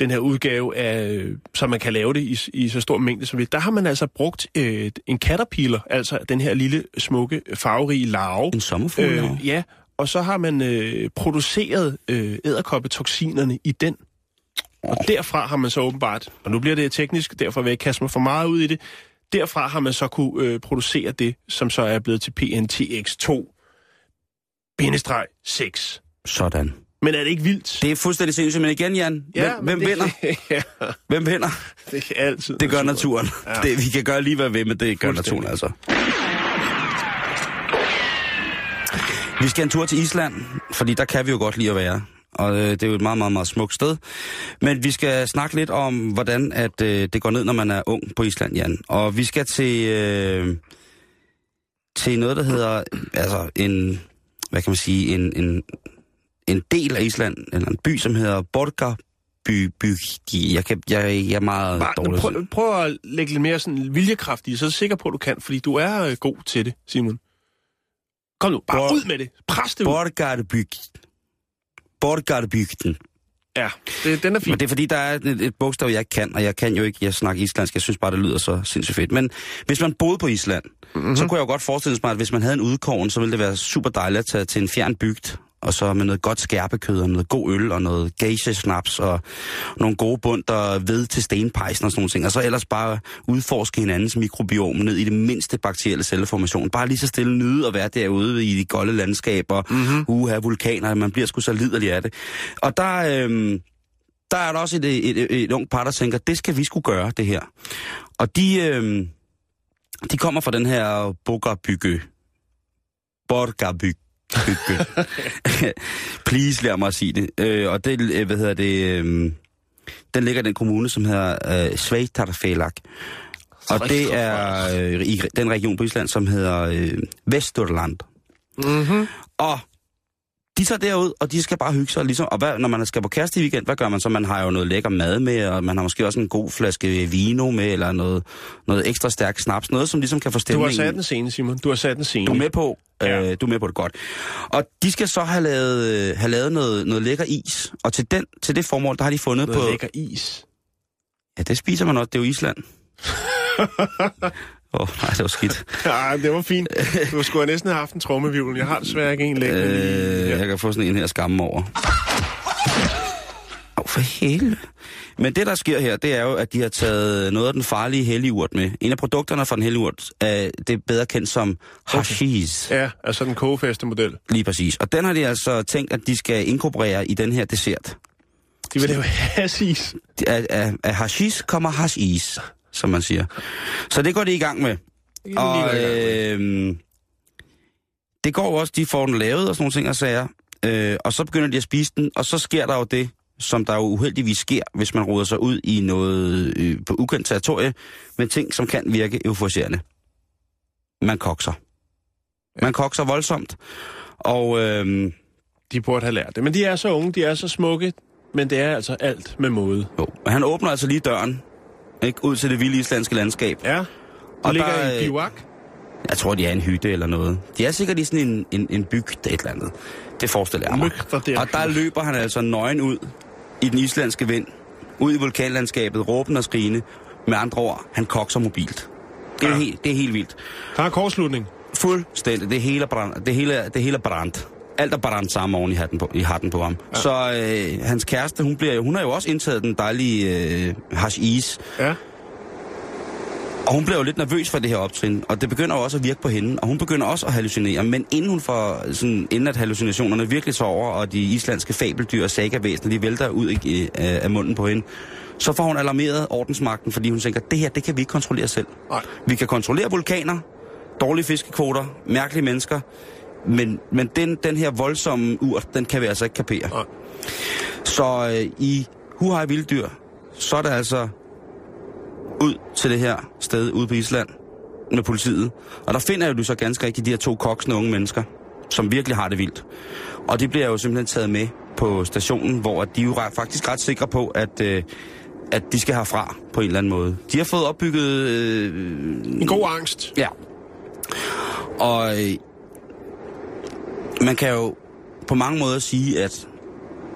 den her udgave af, øh, så man kan lave det i, i så stor mængde som det. Der har man altså brugt øh, en caterpillar, altså den her lille, smukke, farverige larve. En sommerfugl, øh, ja, og så har man øh, produceret øh, æderkoppetoksinerne i den. Og derfra har man så åbenbart, og nu bliver det teknisk, derfor vil jeg ikke kaste mig for meget ud i det, derfra har man så kunne øh, producere det, som så er blevet til PNTX2 bindestreg 6. Sådan. Men er det ikke vildt? Det er fuldstændig sindssygt, men igen, Jan, hvem, men hvem det, vinder? [laughs] ja, Hvem vinder? det er altid Det gør naturen. Ja. Ja. Det, vi kan gøre lige hvad vi vil, men det gør naturen altså. Vi skal en tur til Island, fordi der kan vi jo godt lide at være. Og øh, det er jo et meget, meget, meget smukt sted. Men vi skal snakke lidt om, hvordan at, øh, det går ned, når man er ung på Island, Jan. Og vi skal til, øh, til noget, der hedder altså en, hvad kan man sige, en, en, en del af Island, eller en by, som hedder Borga by, by, jeg, kan, jeg, jeg er meget Bare, dårlig. prøv, prøv at lægge lidt mere sådan viljekraft i, så er jeg sikker på, at du kan, fordi du er øh, god til det, Simon. Kom nu, bare Bor- ud med det. Pres det ud. Borgarbygd. Borgarbygden. Ja, det, den er fin. Men det er fordi, der er et, et bogstav, jeg ikke kan, og jeg kan jo ikke jeg snakker islandsk. Jeg synes bare, det lyder så sindssygt fedt. Men hvis man boede på Island, mm-hmm. så kunne jeg jo godt forestille mig, at hvis man havde en udkåren, så ville det være super dejligt at tage til en fjern bygd, og så med noget godt skærpekød, og noget god øl, og noget geisha-snaps, og nogle gode bunter ved til stenpejsen og sådan nogle ting. Og så ellers bare udforske hinandens mikrobiom ned i det mindste bakterielle celleformation. Bare lige så stille nyde at være derude i de golde landskaber, mm-hmm. uha, vulkaner, man bliver sgu så liderlig af det. Og der... Øhm, der er der også et, et, et, et ung par, der tænker, det skal vi skulle gøre, det her. Og de, øh, de kommer fra den her Borgabygge. [laughs] Please, lad mig at sige det. Øh, og det, øh, hvad hedder det, øh, den ligger i den kommune, som hedder øh, Sveitarfelag. Og det er øh, i den region på Island, som hedder øh, Vesturland. Mm-hmm. Og de tager derud, og de skal bare hygge sig. Ligesom, og hvad, når man skal på kæreste i weekend, hvad gør man så? Man har jo noget lækker mad med, og man har måske også en god flaske vino med, eller noget, noget ekstra stærk snaps. Noget, som ligesom kan få Du stemningen. har sat den scene, Simon. Du har sat den scene. Du er med på, Ja. øh, du er med på det godt. Og de skal så have lavet, øh, have lavet noget, noget lækker is. Og til, den, til det formål, der har de fundet Noget på... lækker is. Ja, det spiser man også. Det er jo Island. [laughs] Åh, oh, nej, det var skidt. [laughs] Ja, det var fint. Du skulle have næsten have haft en trommevivl. Jeg har desværre ikke en lækker. Øh, jeg kan få sådan en her skamme over. Åh, oh, for helvede. Men det, der sker her, det er jo, at de har taget noget af den farlige helligurt med. En af produkterne fra den helligurt, er, det er bedre kendt som hashish. Ja, altså den kogefæste model. Lige præcis. Og den har de altså tænkt, at de skal inkorporere i den her dessert. De vil lave hasis. Af, af, af hashish kommer hashish, som man siger. Så det går de i gang med. Og øh, det går også, de får den lavet og sådan nogle ting og sager. Øh, og så begynder de at spise den, og så sker der jo det, som der jo uheldigvis sker, hvis man roder sig ud i noget øh, på ukendt territorie, med ting, som kan virke euforiserende. Man kokser. Man kokser voldsomt. Og øh, De burde have lært det. Men de er så unge, de er så smukke, men det er altså alt med måde. jo, han åbner altså lige døren, ikke, ud til det vilde islandske landskab. Ja, og Og ligger der, i øh, bivak. Jeg tror, de er en hytte eller noget. De er sikkert i sådan en, en, en bygd et eller andet. Det forestiller jeg mig. Der Og der løber han altså nøgen ud i den islandske vind. Ud i vulkanlandskabet, råben og skrigende. Med andre ord, han kokser mobilt. Det er, Ja. helt, det er helt vildt. Der er kortslutning. Fuldstændig. Det hele er brændt. Det hele, det hele er brændt. Alt er brændt sammen oven i hatten på, i hatten på ham. Ja. Så øh, hans kæreste, hun, bliver, hun har jo også indtaget den dejlige øh, hash is. Ja. Og hun bliver jo lidt nervøs for det her optrin, og det begynder jo også at virke på hende, og hun begynder også at hallucinere. Men inden hun får, sådan, inden at hallucinationerne virkelig så over, og de islandske fabeldyr og sagavæsener, de vælter ud af, af munden på hende, så får hun alarmeret ordensmagten, fordi hun tænker, det her, det kan vi ikke kontrollere selv. Nej. Vi kan kontrollere vulkaner, dårlige fiskekvoter, mærkelige mennesker, men, men den, den her voldsomme urt, den kan vi altså ikke kapere. Nej. Så øh, i Huhaj Vilddyr, så er det altså ud til det her sted ude på Island med politiet. Og der finder jo du så ganske rigtigt de her to koksende unge mennesker, som virkelig har det vildt. Og de bliver jo simpelthen taget med på stationen, hvor de er jo faktisk ret sikre på, at, øh, at de skal herfra på en eller anden måde. De har fået opbygget... Øh, En god angst. Ja. Og øh, man kan jo på mange måder sige, at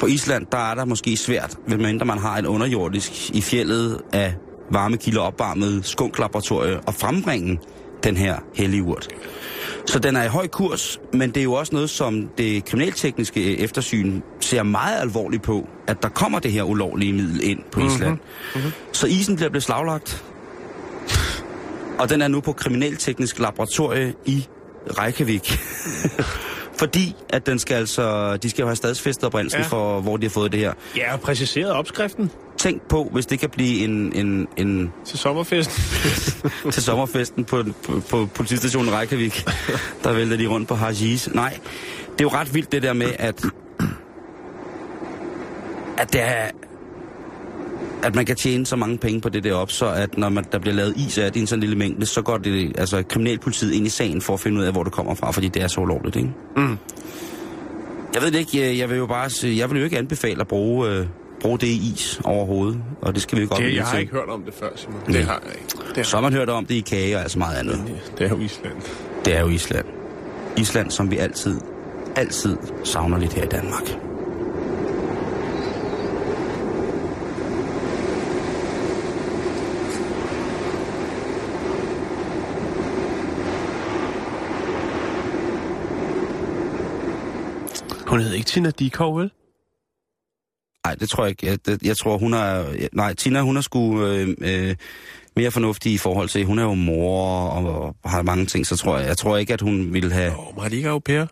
på Island, der er der måske svært, medmindre man har en underjordisk i fjellet af varmekilder opvarmet skunklaboratorie og frembringe den her hellige urt. Så den er i høj kurs, men det er jo også noget, som det kriminaltekniske eftersyn ser meget alvorligt på, at der kommer det her ulovlige middel ind på Island. Mm-hmm. Så isen bliver beslaglagt, og den er nu på kriminalteknisk laboratorie i Reykjavik. [laughs] Fordi at den skal altså, de skal jo have stadsfæstet oprindelsen Ja. for, hvor de har fået det her. Ja, og præciseret opskriften Tænk på, hvis det kan blive en, en, en til sommerfesten. [laughs] til sommerfesten på, på, på politistationen Reykjavik. Der vælter de rundt på hashish. Nej, det er jo ret vildt det der med, at, at det er, at man kan tjene så mange penge på det der op, så at når man, der bliver lavet is af det i en sådan lille mængde, så går det altså kriminalpolitiet ind i sagen for at finde ud af, hvor det kommer fra, fordi det er så ulovligt, ikke? Mm. Jeg ved det ikke, jeg, vil jo bare sige, jeg vil jo ikke anbefale at bruge, øh, bruge det i is overhovedet, og det skal vi jo godt Det, jeg har ikke hørt om det før, Simon. Det har jeg ikke. Det, Så har man hørt om det i kage og altså meget andet. det er jo Island. Det er jo Island. Island, som vi altid, altid savner lidt her i Danmark. Hun hed ikke Tina Dikov, vel? Nej, det tror jeg ikke. Jeg, det, jeg tror, hun er... Nej, Tina, hun er sgu øh, øh, mere fornuftig i forhold til... Hun er jo mor og, og har mange ting, så tror jeg... Jeg tror ikke, at hun ville have... Åh, oh, har de ikke au pair?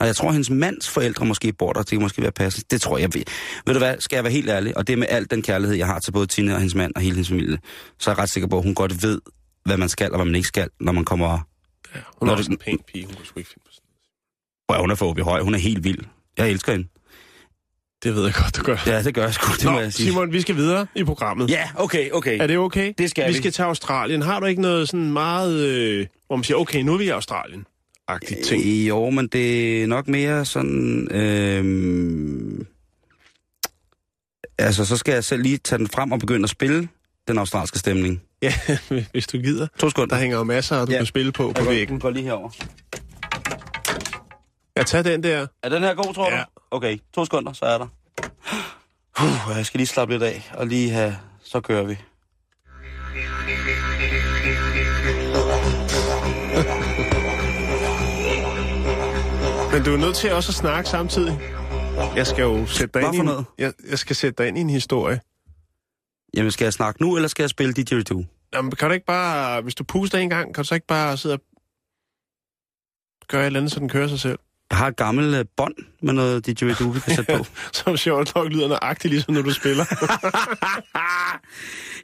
Og jeg tror, hendes mands forældre måske bor der. Det kan måske være passende. Det tror jeg. Ved, ved du hvad, skal jeg være helt ærlig? Og det er med al den kærlighed, jeg har til både Tina og hendes mand og hele hendes familie. Så er jeg ret sikker på, at hun godt ved, hvad man skal og hvad man ikke skal, når man kommer... Ja, hun er Nå, også det- en pæn pige, hun kunne sgu ikke finde på sådan Wow, hun er for høj. Hun er helt vild. Jeg elsker hende. Det ved jeg godt, du gør. Ja, det gør jeg sgu. Det må Nå, jeg sige. Simon, vi skal videre i programmet. Ja, okay, okay. Er det okay? Det skal vi. vi. skal til Australien. Har du ikke noget sådan meget, øh, hvor man siger, okay, nu er vi i Australien? Agtigt ting. Øh, Jo, men det er nok mere sådan... Øhm, altså, så skal jeg selv lige tage den frem og begynde at spille den australske stemning. Ja, [laughs] hvis du gider. To sekunder. Der hænger jo masser, du Ja. kan spille på på væggen. Gå lige herover. Jeg tager den der. Er den her god, tror Ja. du? Okay, to sekunder, så er der. Uh, jeg skal lige slappe lidt af, og lige have... Så kører vi. [laughs] Men du er nødt til også at snakke samtidig. Jeg skal jo sætte dig Hvad ind i en, jeg, jeg skal sætte dig ind i en historie. Jamen, skal jeg snakke nu, eller skal jeg spille didgeridoo? Jamen, kan du ikke bare, hvis du puster en gang, kan du så ikke bare sidde og gøre et eller andet, så den kører sig selv? Jeg har et gammelt øh, bånd med noget didgeridoo, vi kan sætte på. [laughs] Som sjovt nok lyder nøjagtigt, ligesom når du spiller. [laughs]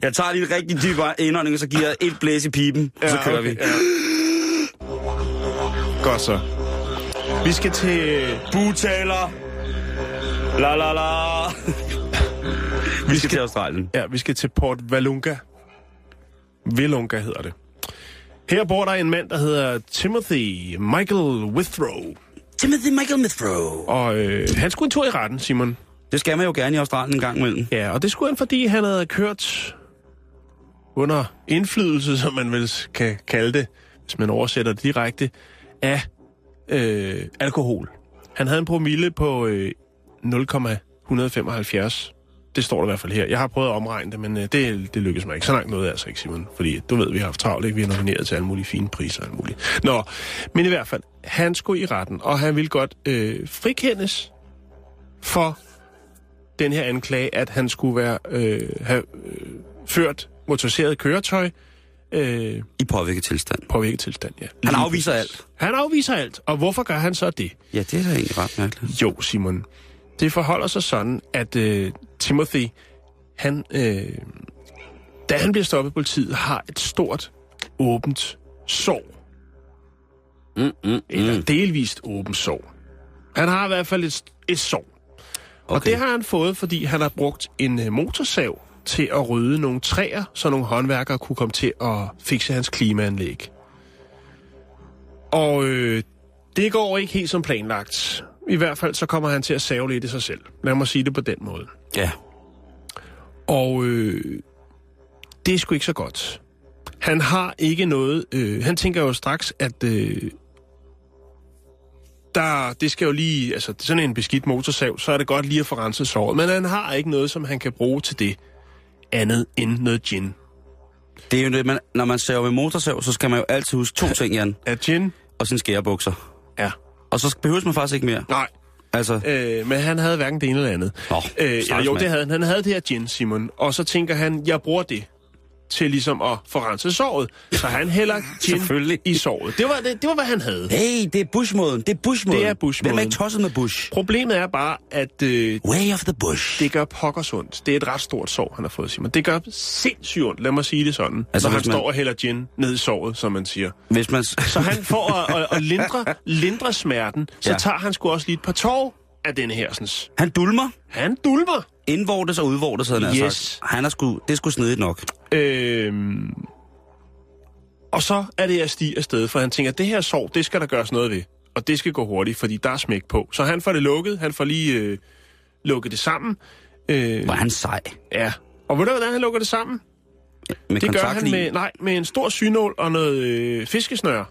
jeg tager lige en rigtig dyb indånding, og så giver jeg et blæs i pipen, og så kører vi. Ja. Godt så. Vi skal til... Butaler! La la la! [laughs] vi skal til Australien. Ja, vi skal til Port Valunga. Velunga hedder det. Her bor der en mand, der hedder Timothy Michael Withrow. Timothy Michael Mithrow. Og øh, han skulle en tur i retten, Simon. Det skal man jo gerne i Australien en gang imellem. Ja, og det skulle han, fordi han havde kørt under indflydelse, som man vel kan kalde det, hvis man oversætter det direkte, af øh, alkohol. Han havde en promille på øh, 0,175. Det står der i hvert fald her. Jeg har prøvet at omregne det, men øh, det, det lykkedes mig ikke. Så langt noget altså ikke, Simon. Fordi du ved, vi har haft travlt, ikke? Vi har nomineret til alle mulige fine priser og alt muligt. Nå, men i hvert fald, han skulle i retten, og han ville godt øh, frikendes for den her anklage, at han skulle være øh, have øh, ført motoriseret køretøj øh, I påvirket tilstand. på hvilket tilstand, ja. Han Lige afviser præcis. alt. Han afviser alt. Og hvorfor gør han så det? Ja, det er da egentlig ret mærkeligt. Jo, Simon. Det forholder sig sådan, at øh, Timothy, han, øh, da han bliver stoppet af politiet, har et stort, åbent sår. Mm, mm, Eller mm. delvist åbent sår. Han har i hvert fald et, et sår. Okay. Og det har han fået, fordi han har brugt en øh, motorsav til at rydde nogle træer, så nogle håndværkere kunne komme til at fikse hans klimaanlæg. Og øh, det går ikke helt som planlagt. I hvert fald så kommer han til at save lidt i sig selv. Lad mig sige det på den måde. Ja. Og øh, det er sgu ikke så godt. Han har ikke noget... Øh, han tænker jo straks, at... Øh, der, det skal jo lige... Altså, sådan en beskidt motorsav, så er det godt lige at få renset såret. Men han har ikke noget, som han kan bruge til det andet end noget gin. Det er jo det, man, når man saver med motorsav, så skal man jo altid huske to ting, Jan. Er gin? Og sine skærebukser. Ja. Og så behøver man faktisk ikke mere. Nej, Altså, øh, men han havde hverken det ene eller andet. Nå, øh, ja, jo, det havde han. Han havde det her gin, Simon. Og så tænker han, jeg bruger det til ligesom at få renset såret. Så han hælder gin i såret. Det var, det, det var, hvad han havde. hey, det er Bush-måden. Det er Bush-måden. Det er Bush-måden. Hvem er ikke tosset med Bush? Problemet er bare, at øh, Way of the Bush. det gør pokkers ondt. Det er et ret stort sår, han har fået, Simon. Det gør sindssygt ondt, lad mig sige det sådan. Altså, når han man- står og hælder gin ned i såret, som man siger. Hvis man... Så han får at, at, at lindre, lindre smerten, så Ja. tager han sgu også lige et par tår af den her. Sådan. Han dulmer. Han dulmer. Indvortes og udvortes, havde han Yes. sagt. Han er sgu, det er sgu snedigt nok. Øhm, og så er det at stige afsted, for han tænker, at det her sår, det skal der gøres noget ved. Og det skal gå hurtigt, fordi der er smæk på. Så han får det lukket, han får lige øh, lukket det sammen. Øh, er han sej. ja. Og ved du, hvordan han lukker det sammen? Med Det gør han med, nej, med en stor synål og noget øh, fiskesnør.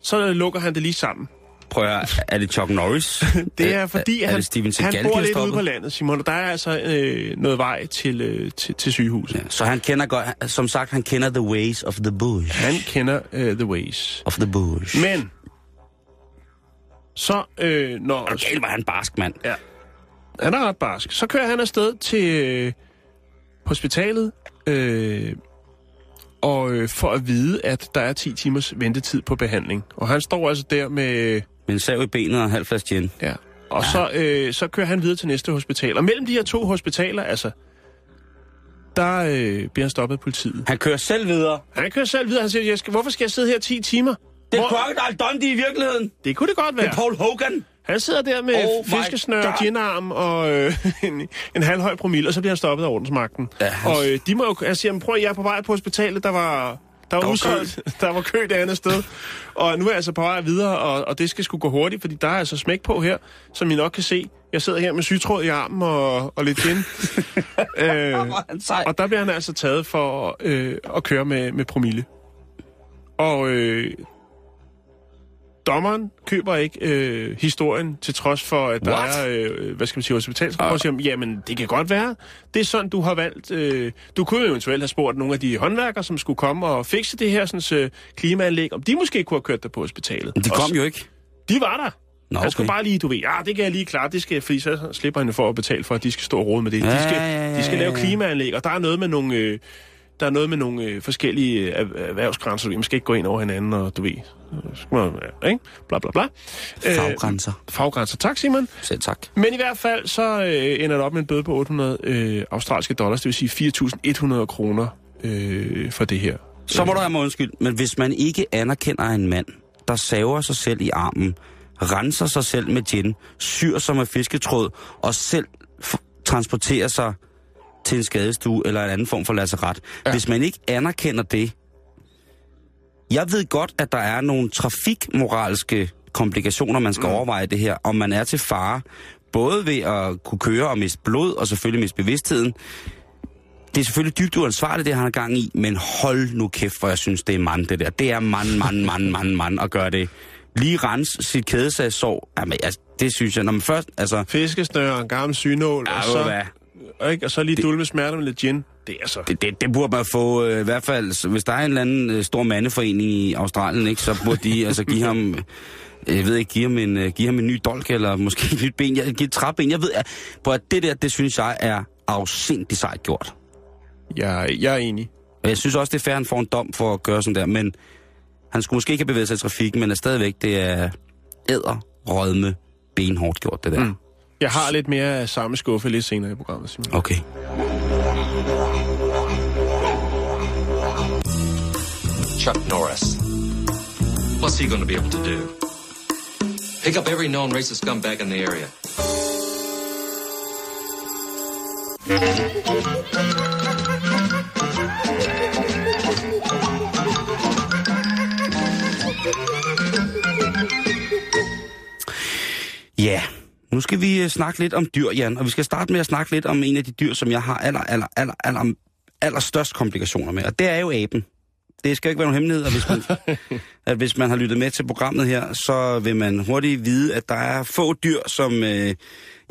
Så lukker han det lige sammen. Prøv at er det Chuck Norris? [laughs] Det er fordi, er, han, er det Steven han bor lidt ude på landet, Simon. og Der er altså øh, noget vej til, øh, til, til sygehuset. Ja. Så han kender godt, som sagt, han kender the ways of the bush. Han kender øh, the ways. Of the bush. Men, så øh, når... Og galt var han barsk, mand. Ja. Han er ret barsk. Så kører han afsted til øh, hospitalet, øh, og øh, for at vide, at der er 10 timers ventetid på behandling. Og han står altså der med... Med en sav i benet og halv flaske gin. Ja. Og så, øh, så kører han videre til næste hospital. Og mellem de her to hospitaler, altså, der øh, bliver han stoppet af politiet. Han kører selv videre. Han kører selv videre. Han siger, jeg skal, hvorfor skal jeg sidde her 10 timer? Det er Hvor- Crocodile Dundee i virkeligheden. Det kunne det godt Det være. er Paul Hogan. Han sidder der med Oh fiskesnør, ginarm og øh, [laughs] en, en halvhøj promille, og så bliver han stoppet af ordensmagten. Ja, han- Og øh, de må jo... Jeg siger, "Men prøv at jeg er på vej på hospitalet, der var... Der var, Der var udsolgt. [laughs] Der var kø det andet sted. Og nu er jeg altså på vej videre, og, og det skal sgu gå hurtigt, fordi der er altså smæk på her, som I nok kan se. Jeg sidder her med sygtråd i armen og, og lidt gin. [laughs] øh, og der bliver han altså taget for øh, at køre med, med promille. Og øh, dommeren køber ikke øh, historien, til trods for, at der What? er, øh, hvad skal man sige, hospitalsrapport, og siger, jamen, det kan godt være. Det er sådan, du har valgt. Øh, du kunne eventuelt have spurgt nogle af de håndværkere, som skulle komme og fikse det her sådan, øh, klimaanlæg, om de måske kunne have kørt dig på hospitalet. De Og kom s- jo ikke. De var der. Nå, Han skulle okay. bare lige, du ved, ja, det kan jeg lige klare, det skal, fordi så slipper han for at betale for, at de skal stå og rode med det. Ja, de, skal, ja, ja, de skal ja, lave ja. klimaanlæg, og der er noget med nogle, øh, der er noget med nogle øh, forskellige øh, erh- erhvervsgrænser, man skal ikke gå ind over hinanden, og du ved, skal man, ja, ikke? Bla, bla, bla. Øh, Faggrænser. faggrænser, tak Simon. Selv tak. Men i hvert fald, så øh, ender det op med en bøde på 800 øh, australske dollars, det vil sige 4.100 kroner øh, for det her. Så må du have mig undskyld, men hvis man ikke anerkender en mand, der saver sig selv i armen, renser sig selv med gin, syr sig med fisketråd og selv transporterer sig til en skadestue eller en anden form for lasseret. Ja. Hvis man ikke anerkender det, jeg ved godt, at der er nogle trafikmoralske komplikationer, man skal mm. overveje det her, om man er til fare, både ved at kunne køre og miste blod, og selvfølgelig miste bevidstheden, det er selvfølgelig dybt uansvarligt, det han har gang i, men hold nu kæft, hvor jeg synes, det er mand, det der. Det er mand, mand, mand, mand, mand at gøre det. Lige rens sit kædesagsår. Jamen, altså, det synes jeg, når man først, altså... Fiskesnør og en gammel synål, Ja, og, så, hvad? Og, ikke, og så lige dulme smerter med lidt gin. Det er så... Det, det, det burde man få, øh, i hvert fald, hvis der er en eller anden øh, stor mandeforening i Australien, ikke, så burde de altså give ham, [laughs] jeg ved ikke, give ham en, øh, give ham en ny dolk, eller måske et nyt ben, jeg, give et træben. Jeg ved, at, på at det der, det synes jeg er afsindigt sejt gjort. Jeg, jeg er enig. Og jeg synes også, det er fair, han får en dom for at gøre sådan der, men han skulle måske ikke have bevæget sig i trafikken, men er stadigvæk, det er æder, rødme, benhårdt gjort, det der. Mm. Jeg har lidt mere af samme skuffe lidt senere i programmet, Simon. Okay. Chuck Norris. What's he going to be able to do? Pick up every known racist scumbag in the area. Ja, nu skal vi øh, snakke lidt om dyr, Jan, og vi skal starte med at snakke lidt om en af de dyr, som jeg har aller, aller, aller, aller, aller størst komplikationer med, og det er jo aben. Det skal ikke være nogen hemmelighed, at hvis, man, [laughs] at hvis man har lyttet med til programmet her, så vil man hurtigt vide, at der er få dyr, som øh,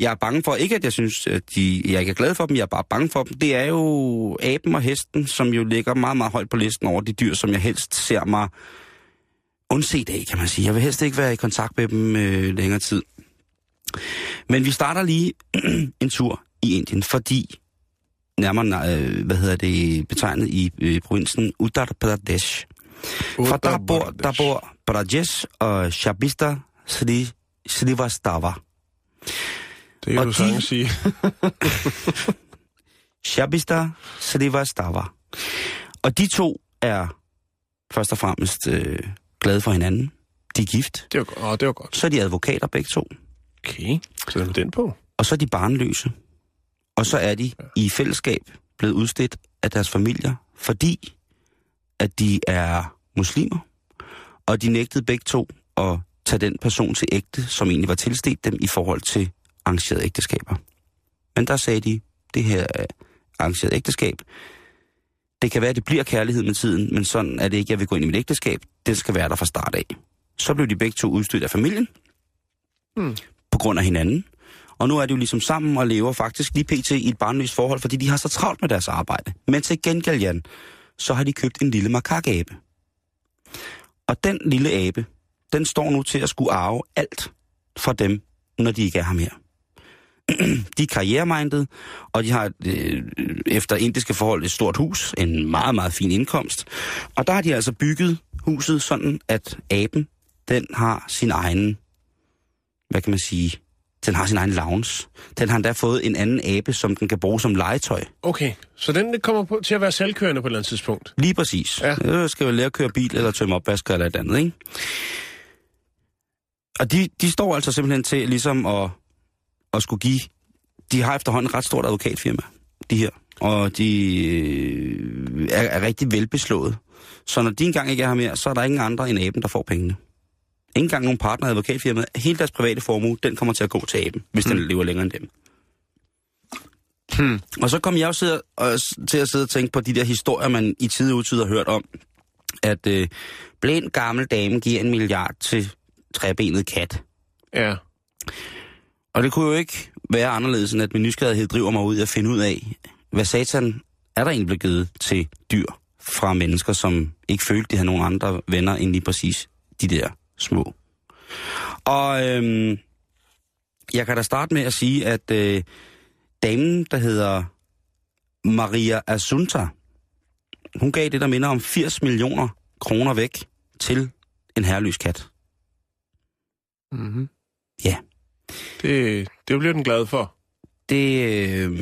jeg er bange for. Ikke at jeg synes, at de, jeg ikke er glad for dem, jeg er bare bange for dem. Det er jo aben og hesten, som jo ligger meget, meget højt på listen over de dyr, som jeg helst ser mig undset af, kan man sige. Jeg vil helst ikke være i kontakt med dem øh, længere tid. Men vi starter lige [clears throat] en tur i Indien, fordi nærmere, øh, hvad hedder det, betegnet i øh, provinsen Uttar Pradesh. For der bor, der bor Brajesh og Shabista Sri, Srivastava. Det kan og du de- sagtens sige. [laughs] Shabista Srivastava. Og de to er først og fremmest øh, glade for hinanden. De er gift. Det var, åh, det var godt. Så er de advokater begge to. Okay, så er den på. Og så er de barnløse. Og så er de i fællesskab blevet udstedt af deres familier, fordi at de er muslimer. Og de nægtede begge to at tage den person til ægte, som egentlig var tilstedt dem i forhold til arrangerede ægteskaber. Men der sagde de, det her er arrangeret ægteskab, det kan være, at det bliver kærlighed med tiden, men sådan er det ikke, jeg vil gå ind i mit ægteskab. Det skal være der fra start af. Så blev de begge to udstødt af familien, Hmm på grund af hinanden. Og nu er de jo ligesom sammen og lever faktisk lige pt. i et barnløst forhold, fordi de har så travlt med deres arbejde. Men til gengæld, Jan, så har de købt en lille makakabe. Og den lille abe, den står nu til at skulle arve alt fra dem, når de ikke er her [clears throat] de er karrieremindede, og de har øh, efter indiske forhold et stort hus, en meget, meget fin indkomst. Og der har de altså bygget huset sådan, at aben, den har sin egen, hvad kan man sige, den har sin egen lounge. Den har endda fået en anden abe, som den kan bruge som legetøj. Okay, så den kommer på, til at være selvkørende på et eller andet tidspunkt. Lige præcis. Ja. Jeg skal jo lære at køre bil, eller tømme opvasker, eller et andet, ikke? Og de, de står altså simpelthen til ligesom at, at skulle give... De har efterhånden et ret stort advokatfirma, de her. Og de øh, er, er rigtig velbeslået. Så når de engang ikke er her mere, så er der ingen andre end aben, der får pengene. Ingen gang nogen partner i advokatfirmaet. Hele deres private formue, den kommer til at gå til aben, hvis hmm. den lever længere end dem. Hmm. Og så kom jeg også til at sidde og tænke på de der historier, man i tid og utid har hørt om, at øh, blind gammel dame giver en milliard til træbenet kat. Ja. Og det kunne jo ikke være anderledes, end at min nysgerrighed driver mig ud at finde ud af, hvad satan er der egentlig blevet givet til dyr fra mennesker, som ikke følte, de havde nogen andre venner end lige præcis de der små. Og øhm, jeg kan da starte med at sige, at øh, damen, der hedder Maria Asunta, hun gav det, der minder om 80 millioner kroner væk til en herreløs kat. Mm-hmm. Ja. Det, det bliver den glad for. Det, øh,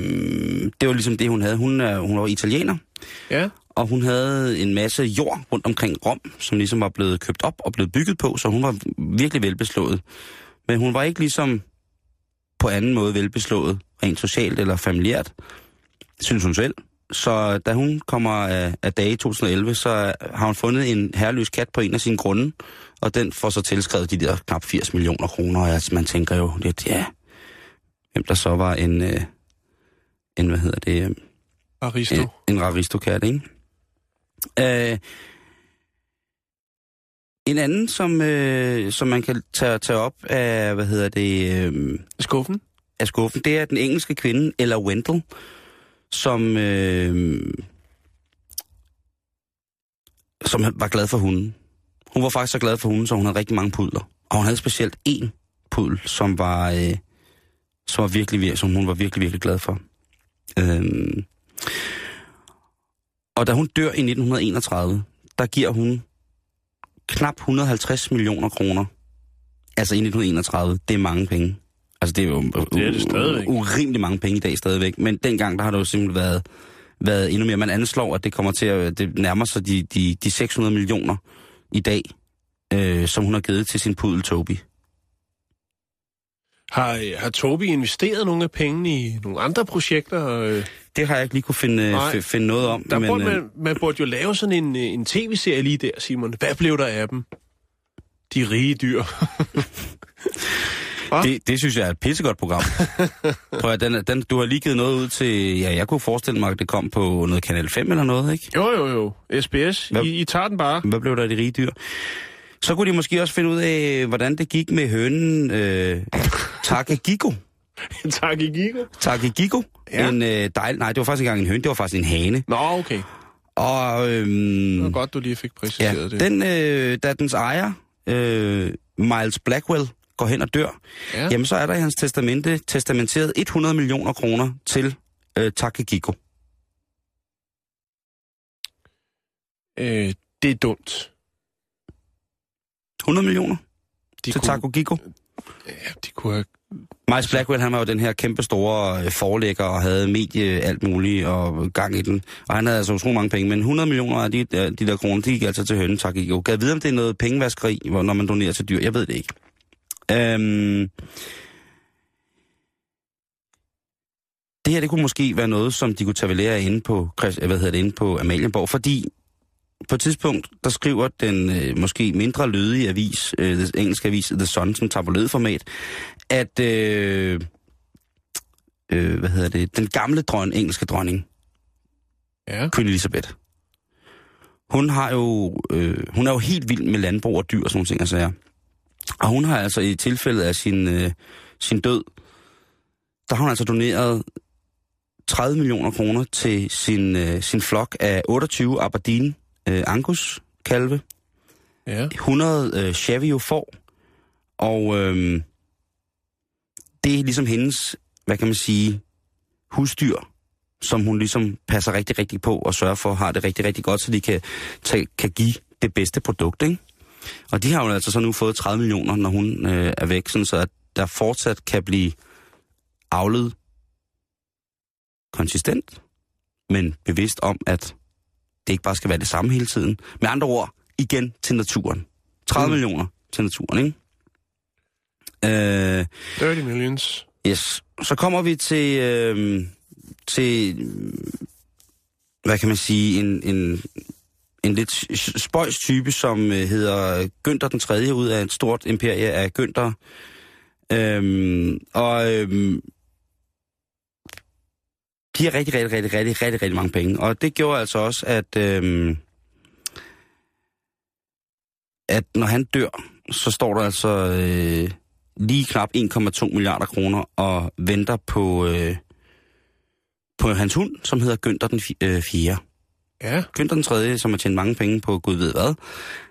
det var ligesom det, hun havde. Hun, er, hun var italiener, Ja. Og hun havde en masse jord rundt omkring Rom, som ligesom var blevet købt op og blevet bygget på, så hun var virkelig velbeslået. Men hun var ikke ligesom på anden måde velbeslået, rent socialt eller familiært, synes hun selv. Så da hun kommer af, af dage i 2011, så har hun fundet en herreløs kat på en af sine grunde, og den får så tilskrevet de der knap 80 millioner kroner, og altså, man tænker jo lidt, ja, hvem der så var en, øh, en hvad hedder det, øh, Aristo. en, en raristokat, ikke? Øh, en anden, som, øh, som man kan tage, tage op af, hvad hedder det, øh, Skuffen? af skuffen, det er den engelske kvinde, Ella Wendell, som, øh, som var glad for hunden. Hun var faktisk så glad for hunden, så hun havde rigtig mange pudler. Og hun havde specielt én pudel, som var, øh, som var virkelig, vir- som hun var virkelig, virkelig glad for. Øh, og da hun dør i 1931, der giver hun knap 150 millioner kroner. Altså i 1931, det er mange penge. Altså det er jo Det er det stadigvæk. urimelig mange penge i dag stadigvæk. Men dengang, der har det jo simpelthen været, været endnu mere. Man anslår, at det kommer til at det nærmer sig de, de, de 600 millioner i dag, øh, som hun har givet til sin pudel Toby. Har, har Tobi investeret nogle af pengene i nogle andre projekter? Øh, Det har jeg ikke lige kunne finde, Nej. f- finde noget om. Der men, burde øh, man, man burde jo lave sådan en, øh, en tv-serie lige der, Simon. Hvad blev der af dem? De rige dyr. [laughs] Det, det synes jeg er et pissegodt program. [laughs] Prøv at, den, den, du har lige givet noget ud til... Ja, jeg kunne forestille mig, at det kom på noget Kanal 5 eller noget, ikke? Jo, jo, jo. SBS, Hvad? I, I tager den bare. Hvad blev der af de rige dyr? Så kunne de måske også finde ud af, hvordan det gik med hønen øh, Takegiko. [laughs] tak i Gigo. Takegiko. Ja. Ja. En øh, dejl... Nej, det var faktisk ikke engang en høne, det var faktisk en hane. Nå, okay. Og Det var øhm, godt, du lige fik ja, præciseret det. den, øh, da dens ejer, øh, Miles Blackwell, går hen og dør, Ja. ja. jamen så er der i hans testamente testamenteret 100 millioner kroner til øh, Takegiko. Øh, det er dumt. 100 millioner De til kunne, Takegiko. ja, de kunne have... Miles Blackwell, han var jo den her kæmpe store øh, forlægger og havde medie alt muligt og gang i den. Og han havde altså utrolig mange penge, men 100 millioner af de, af de der kroner, de gik altså til hønnen, tak ikke. Kan jeg vide, om det er noget pengevaskeri, hvor- når man donerer til dyr? Jeg ved det ikke. Øhm, det her, det kunne måske være noget, som de kunne tage ved lære inde på, hvad hedder det, inde på Amalienborg, fordi på et tidspunkt, der skriver den øh, måske mindre lydige avis, øh, den engelske avis The Sun, som tabloidformat, at øh, øh, hvad hedder det, den gamle dron, engelske dronning, Ja. Queen Elizabeth, hun har jo, øh, hun er jo helt vild med landbrug og dyr og sådan nogle ting, altså Og hun har altså i tilfælde af sin, øh, sin død, der har hun altså doneret 30 millioner kroner til sin, øh, sin flok af 28 Aberdeen øh, Angus kalve, Ja. 100 øh, Chavio får, og øh, det er ligesom hendes hvad kan man sige, husdyr, som hun ligesom passer rigtig, rigtig på og sørger for, har det rigtig, rigtig godt, så de kan, tage, kan give det bedste produkt, ikke? Og de har jo altså så nu fået 30 millioner, når hun øh, er væk, sådan så at der fortsat kan blive avlet konsistent, men bevidst om, at det ikke bare skal være det samme hele tiden. Med andre ord, igen til naturen. 30 mm. millioner til naturen, ikke? Øh, 30 millions. yes. Så kommer vi til, øh, til hvad kan man sige, en, en, en lidt spøjs type, som øh, hedder Günther den 3. ud af et stort imperie af Günther. Øhm, og øhm, har rigtig, rigtig, rigtig, rigtig, rigtig, rigtig mange penge. Og det gjorde altså også, at, øhm, at når han dør, så står der altså øh, lige knap 1,2 milliarder kroner og venter på, øh, på hans hund, som hedder Günther den 4. Ja. Günther den 3., som har tjent mange penge på Gud ved hvad,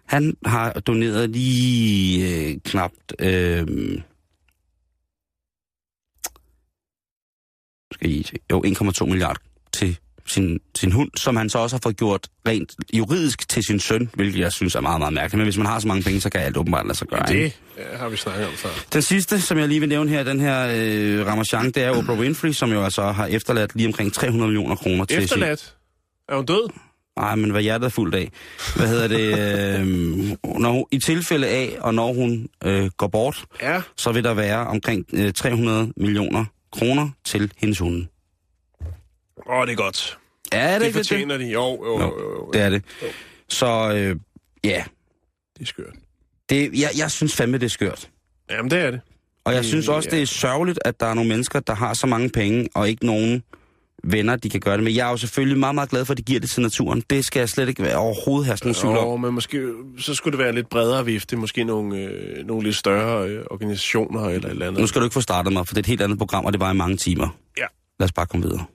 han har doneret lige øh, knapt... Øh, I jo, 1,2 milliarder til sin, sin hund, som han så også har fået gjort rent juridisk til sin søn, hvilket jeg synes er meget, meget mærkeligt. Men hvis man har så mange penge, så kan alt åbenbart lade sig gøre. ikke? Det øh, har vi snakket om før. Den sidste, som jeg lige vil nævne her, den her øh, Ramachan, det er Oprah Winfrey, som jo altså har efterladt lige omkring 300 millioner kroner til sin... Efterladt. Er hun død? Nej, men hvad hjertet er fuldt af. Hvad hedder det? Øh, når hun, I tilfælde af, og når hun øh, går bort, Ja. så vil der være omkring øh, 300 millioner kroner til hendes hunde. Åh, oh, det er godt. Ja, er det, Det ikke det? fortjener de. Jo, jo, Nå, jo, jo. Det er det. Så øh, ja, Det er skørt. det, jeg, jeg synes fandme, det er skørt. Jamen, det er det. Og jeg Øh, synes også, ja. det er sørgeligt, at der er nogle mennesker, der har så mange penge, og ikke nogen venner, de kan gøre det med. Jeg er jo selvfølgelig meget, meget glad for, at de giver det til naturen. Det skal jeg slet ikke være overhovedet have sådan en tvivl men måske, så skulle det være lidt bredere vifte. Måske nogle, øh, nogle lidt større øh, organisationer eller et eller andet. Nu skal du ikke få startet mig, for det er et helt andet program, og det var i mange timer. Ja. Lad os bare komme videre.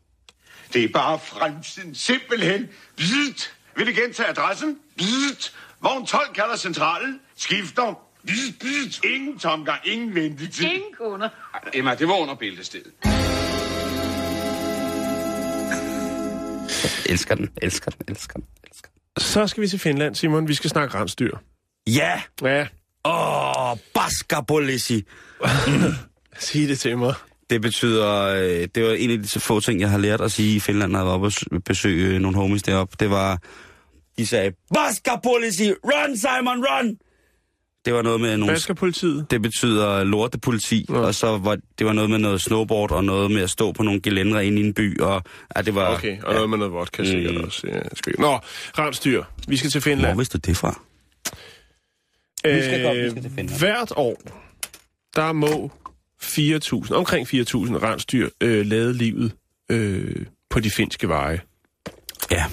Det er bare fremtiden. Simpelthen. Bzzzt. Vil du gentage adressen? Bzzzt. Vogn 12 kalder centralen. Skifter. Bzzzt, bzzzt. Ingen tomgang, ingen ventetid. Ingen kunder. Emma, det var under bæltestedet. Elsker den, elsker den, elsker den, elsker den. Så skal vi til Finland, Simon. Vi skal snakke rensdyr. Ja! Ja, Åh, oh, Baskabolisi! [clears throat] sig det til mig. Det betyder, øh, det var en af de få ting, jeg har lært at sige i Finland, når jeg var oppe og besøge nogle homies deroppe. Det var, de sagde, Baskabolisi! Run, Simon, run! Det var noget med nogle... Hvad skal politiet? Det betyder lortepoliti, ja. og så var det var noget med noget snowboard, og noget med at stå på nogle gelændere inde i en by, og ja, det var... Okay, og noget med noget vodka sikkert Mm. også. Ja, skal vi... Nå, rensdyr. Vi skal til Hvor Finland. vidste du det fra? Vi skal godt, vi skal til Finland. Øh, hvert år, der må 4.000, omkring 4.000 rensdyr øh, lade livet øh, på de finske veje. Ja.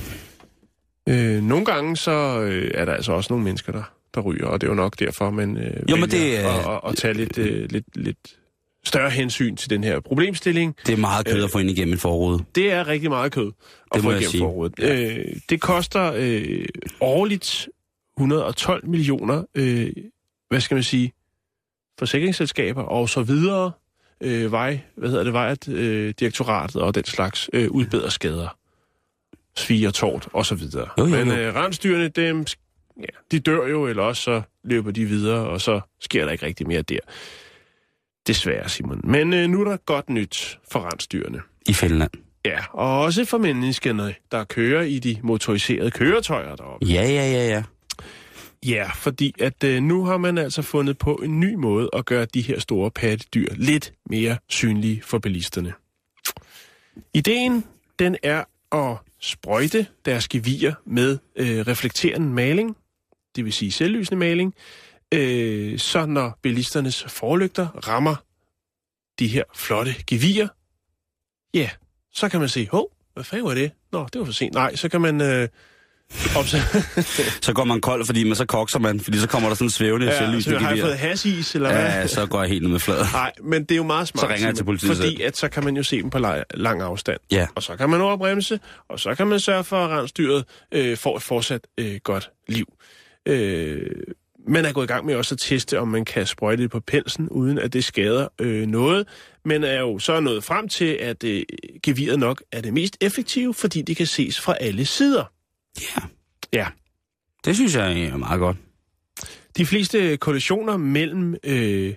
Øh, nogle gange så øh, er der altså også nogle mennesker, der, der ryger, og det er jo nok derfor, man øh, Jo, men det at, at, at tage lidt, øh, lidt, lidt større hensyn til den her problemstilling. Det er meget kød at få ind igennem en forrude. Det er rigtig meget kød at Det få igennem forrådet. Øh, det koster øh, årligt 112 millioner, øh, hvad skal man sige, forsikringsselskaber og så videre, øh, vej, hvad hedder det, vejt, øh, direktoratet og den slags øh, udbedrer skader, svig og tort og så videre. Jo, jo, Men jo. øh, rensdyrene, dem, ja, de dør jo, eller også så løber de videre, og så sker der ikke rigtig mere der. Desværre, Simon. Men øh, nu er der godt nyt for rensdyrene. I Finland. Ja, og også for menneskene, der kører i de motoriserede køretøjer deroppe. Ja, ja, ja, ja. Ja, fordi at øh, nu har man altså fundet på en ny måde at gøre de her store pattedyr lidt mere synlige for bilisterne. Ideen, den er at sprøjte deres gevier med øh, reflekterende maling, det vil sige selvlysende maling, øh, så når bilisternes forlygter rammer de her flotte gevier, ja, så kan man se, hov, hvad fanden var det? Nå, det var for sent. Nej, så kan man øh. [laughs] Så går man kold, fordi man så kokser man, fordi så kommer der sådan en svævende ja, så selvlysende har jeg fået hasis, eller hvad? Ja, så går jeg helt ned med fladet. Nej, men det er jo meget smart. Så ringer jeg til politiet Fordi at så kan man jo se dem på la- lang afstand. Ja. Og så kan man overbremse, og så kan man sørge for, at rensdyret øh, får et fortsat øh, godt liv. Øh, man er gået i gang med også at teste, om man kan sprøjte det på pelsen, uden at det skader øh, noget. Men er jo så nået frem til, at øh, geviret nok er det mest effektive, fordi det kan ses fra alle sider. Ja, Ja. det synes jeg er meget godt. De fleste kollisioner mellem øh,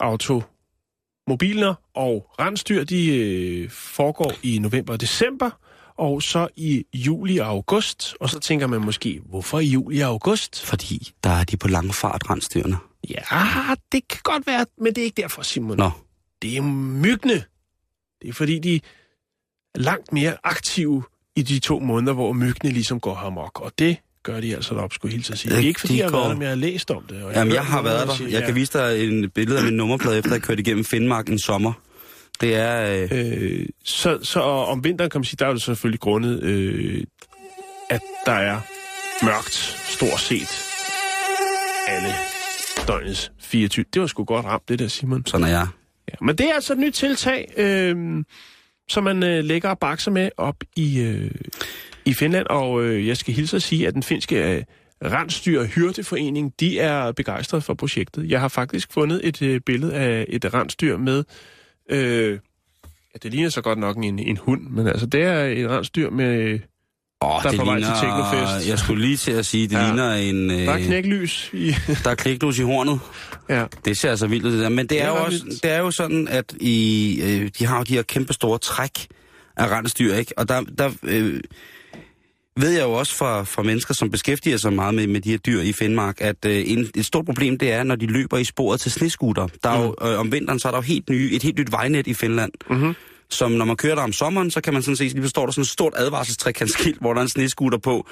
automobiler og rensdyr, de øh, foregår i november og december, og så i juli og august. Og så tænker man måske, hvorfor i juli og august? Fordi der er de på lang fart, rensdyrene. Ja, det kan godt være, men det er ikke derfor, Simon. Nå, Det er myggene. Det er fordi, de er langt mere aktive i de to måneder, hvor myggene ligesom går amok. Og det gør de altså op, skulle jeg hilse at sige. Det er ikke fordi, de jeg har går- været der, men jeg har læst om det. Og Jamen, jeg har været der siger, Jeg kan vise dig en billede af min nummerplade, efter jeg kørte igennem Finnmark en sommer. Det er... Øh, Øh, så, så om vinteren kan man sige, der er det selvfølgelig grundet, øh, at der er mørkt, stort set, alle døgnets 24. Det var sgu godt ramt, det der, Simon. sådan er jeg. Ja, men det er altså et nyt tiltag, øh, som man øh, lægger og bakser med op i, øh, i Finland, og øh, jeg skal hilse at sige, at den finske øh, Rensdyr Hyrdeforening, de er begejstrede for projektet. Jeg har faktisk fundet et øh, billede af et rensdyr med, øh, ja, det ligner så godt nok en, en hund, men altså det er et rensdyr med, Åh, Der er det på vej til ligner, Teknofest. Jeg skulle lige til at sige, det Ja. ligner en... Øh, der er knæklys i, der er klikdus i hornet. ja. Det ser altså vildt ud, det der. Men det, Det er, er jo også, vildt. det er jo sådan, at i, øh, de har jo de her kæmpe store træk af rensdyr, ikke? Og der, der øh, ved jeg jo også fra, fra mennesker, som beskæftiger sig meget med, med de her dyr i Finnmark, at øh, en, et stort problem det er, når de løber i sporet til sneskuter. Der er jo, øh, om vinteren, så er der jo helt nye, et helt nyt vejnet i Finland. Mm-hmm. som når man kører der om sommeren, så kan man sådan se, lige står der sådan et stort advarselstrækantskilt, hvor der er en sneskuter på,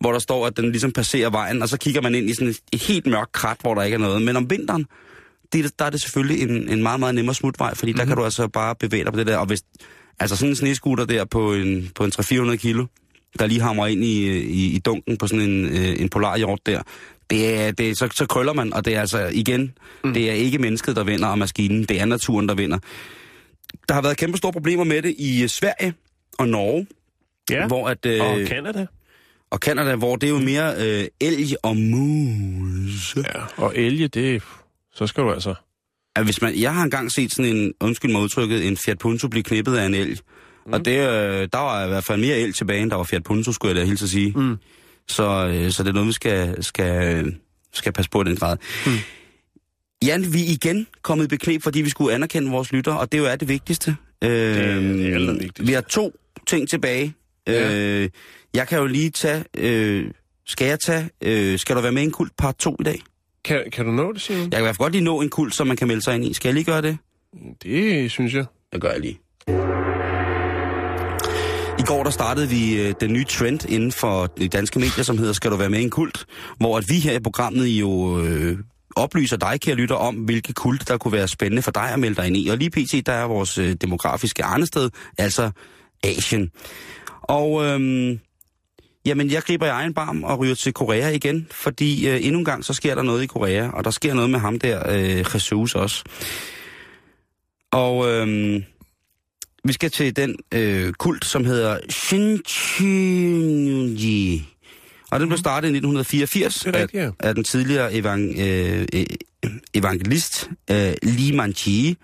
hvor der står, at den ligesom passerer vejen, og så kigger man ind i sådan et, et helt mørkt krat, hvor der ikke er noget. Men om vinteren, det, der er det selvfølgelig en, en meget, meget nemmere smutvej, fordi mm-hmm. der kan du altså bare bevæge dig på det der. Og hvis, altså sådan en sneskuter der på en, på en 300-400 kilo, der lige hamrer ind i, i, i dunken på sådan en, øh, en polarhjort der, det er, det så, så krøller man, og det er altså igen, mm. det er ikke mennesket, der vinder, og maskinen, det er naturen, der vinder. Der har været kæmpe store problemer med det i øh, Sverige og Norge, ja. hvor at, øh, og Canada. og Canada, hvor det er jo mere øh, elg og mus. Ja, og elge, det, så skal du altså... At hvis man, jeg har engang set sådan en, undskyld mig udtrykket, en Fiat Punto blive knippet af en elg. Mm. Og det, øh, der var i hvert fald mere elg tilbage, end der var Fiat Punto, skulle jeg da hilse at sige. Mm. Så, øh, så det er noget, vi skal, skal, skal passe på i den grad. Mm. Jan, vi er igen kommet i beknep, fordi vi skulle anerkende vores lytter, og det jo er det vigtigste. Øh, det allervigtigste. Vi har to ting tilbage. Ja. Øh, jeg kan jo lige tage... Øh, skal jeg tage... Øh, skal du være med i en kult part 2 i dag? Kan, kan du nå det, Simon? Jeg kan i hvert fald godt lige nå en kult, som man kan melde sig ind i. Skal jeg lige gøre det? Det synes jeg. Det gør jeg lige. I går der startede vi øh, den nye trend inden for de danske medier, som hedder Skal du være med i en kult? Hvor at vi her i programmet jo øh, oplyser dig, kære lytter, om hvilke kult, der kunne være spændende for dig at melde dig ind i. Og lige pt. der er vores øh, demografiske arnested, altså Asien. Og øhm, jamen, jeg griber i egen barm og ryger til Korea igen, fordi øh, endnu en gang så sker der noget i Korea, og der sker noget med ham der, øh, Jesus også. Og øhm, vi skal til den øh, kult, som hedder Shincheonji. Og den blev startet i 1984 Det er rigtigt, ja. af, af den tidligere evang, øh, øh, evangelist øh, Lee Man-chi.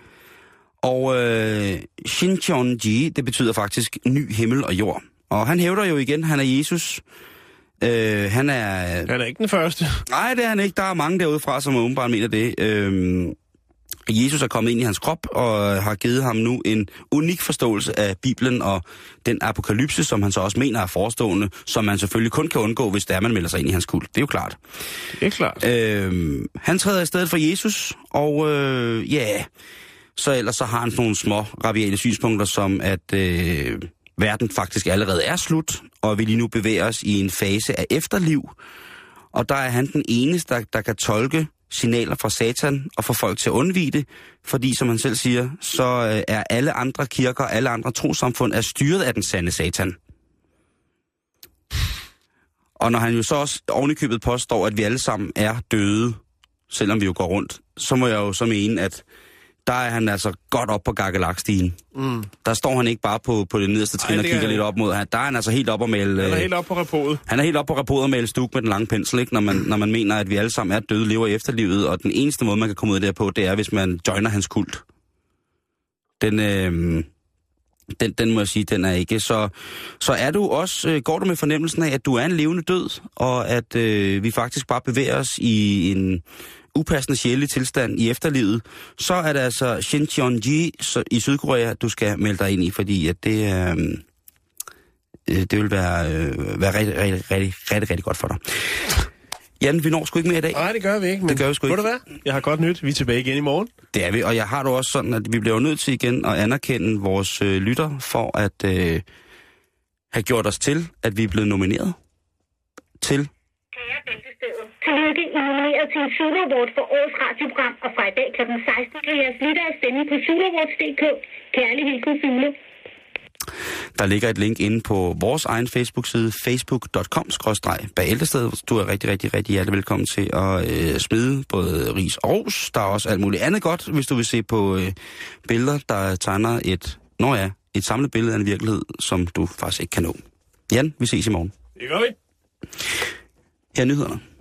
Og øh, Shincheonji, det betyder faktisk ny himmel og jord. Og han hævder jo igen, han er Jesus. Øh, han er... Han er ikke den første. Nej, det er han ikke. Der er mange derude fra, som åbenbart mener det. Øhm, Jesus er kommet ind i hans krop og har givet ham nu en unik forståelse af Bibelen og den apokalypse, som han så også mener er forestående, som man selvfølgelig kun kan undgå, hvis der man melder sig ind i hans kult. Det er jo klart. Det er klart. Øhm, han træder i stedet for Jesus, og øh, ja, yeah, så ellers så har han sådan nogle små rabiale synspunkter, som at øh, verden faktisk allerede er slut, og vi lige nu bevæger os i en fase af efterliv. Og der er han den eneste, der, der kan tolke signaler fra satan og få folk til at undvige det, fordi som han selv siger, så øh, er alle andre kirker, alle andre trosamfund er styret af den sande satan. Og når han jo så også ovenikøbet påstår, at vi alle sammen er døde, selvom vi jo går rundt, så må jeg jo så mene, at der er han altså godt op på gakkelakstigen. Mm. Der står han ikke bare på, på det nederste trin Ej, og det kigger er- lidt op mod. Han, der er han altså helt op og male... Han er øh, helt oppe på repotet. han er helt op på rapportet og male stuk med den lange pensel, ikke? Når, man, når man mener, at vi alle sammen er døde, lever i efterlivet, og den eneste måde, man kan komme ud af det her på, det er, hvis man joiner hans kult. Den, øh, den, den må jeg sige, den er ikke. Så, så er du også, øh, går du med fornemmelsen af, at du er en levende død, og at øh, vi faktisk bare bevæger os i en upassende sjældent tilstand i efterlivet, så er det altså så- i Sydkorea, du skal melde dig ind i, fordi at det er... Øh, det vil være, øh, være rigtig, rigtig, rigtig, rigtig, rigtig godt for dig. Jan, vi når sgu ikke mere i dag. Nej, det gør vi ikke. Men Det gør vi sgu ikke. du hvad? Jeg har godt nyt. Vi er tilbage igen i morgen. Det er vi, og jeg har det også sådan, at vi bliver nødt til igen at anerkende vores øh, lytter for at øh, have gjort os til, at vi er blevet nomineret til. Kære tillykke. I er nomineret til en Zulu Award for årets radioprogram, og fra i dag kl. 16 kan jeres lyttere stemme på zuluawards.dk. Kærlig hilsen, Zulu. Der ligger et link inde på vores egen Facebook-side, facebook.com bæltested. Du er rigtig, rigtig, rigtig hjertelig velkommen til at øh, smide både ris og ros. Der er også alt muligt andet godt, hvis du vil se på øh, billeder, der tegner et, når ja, et samlet billede af en virkelighed, som du faktisk ikke kan nå. Jan, vi ses i morgen. Det gør vi. Her er nyhederne.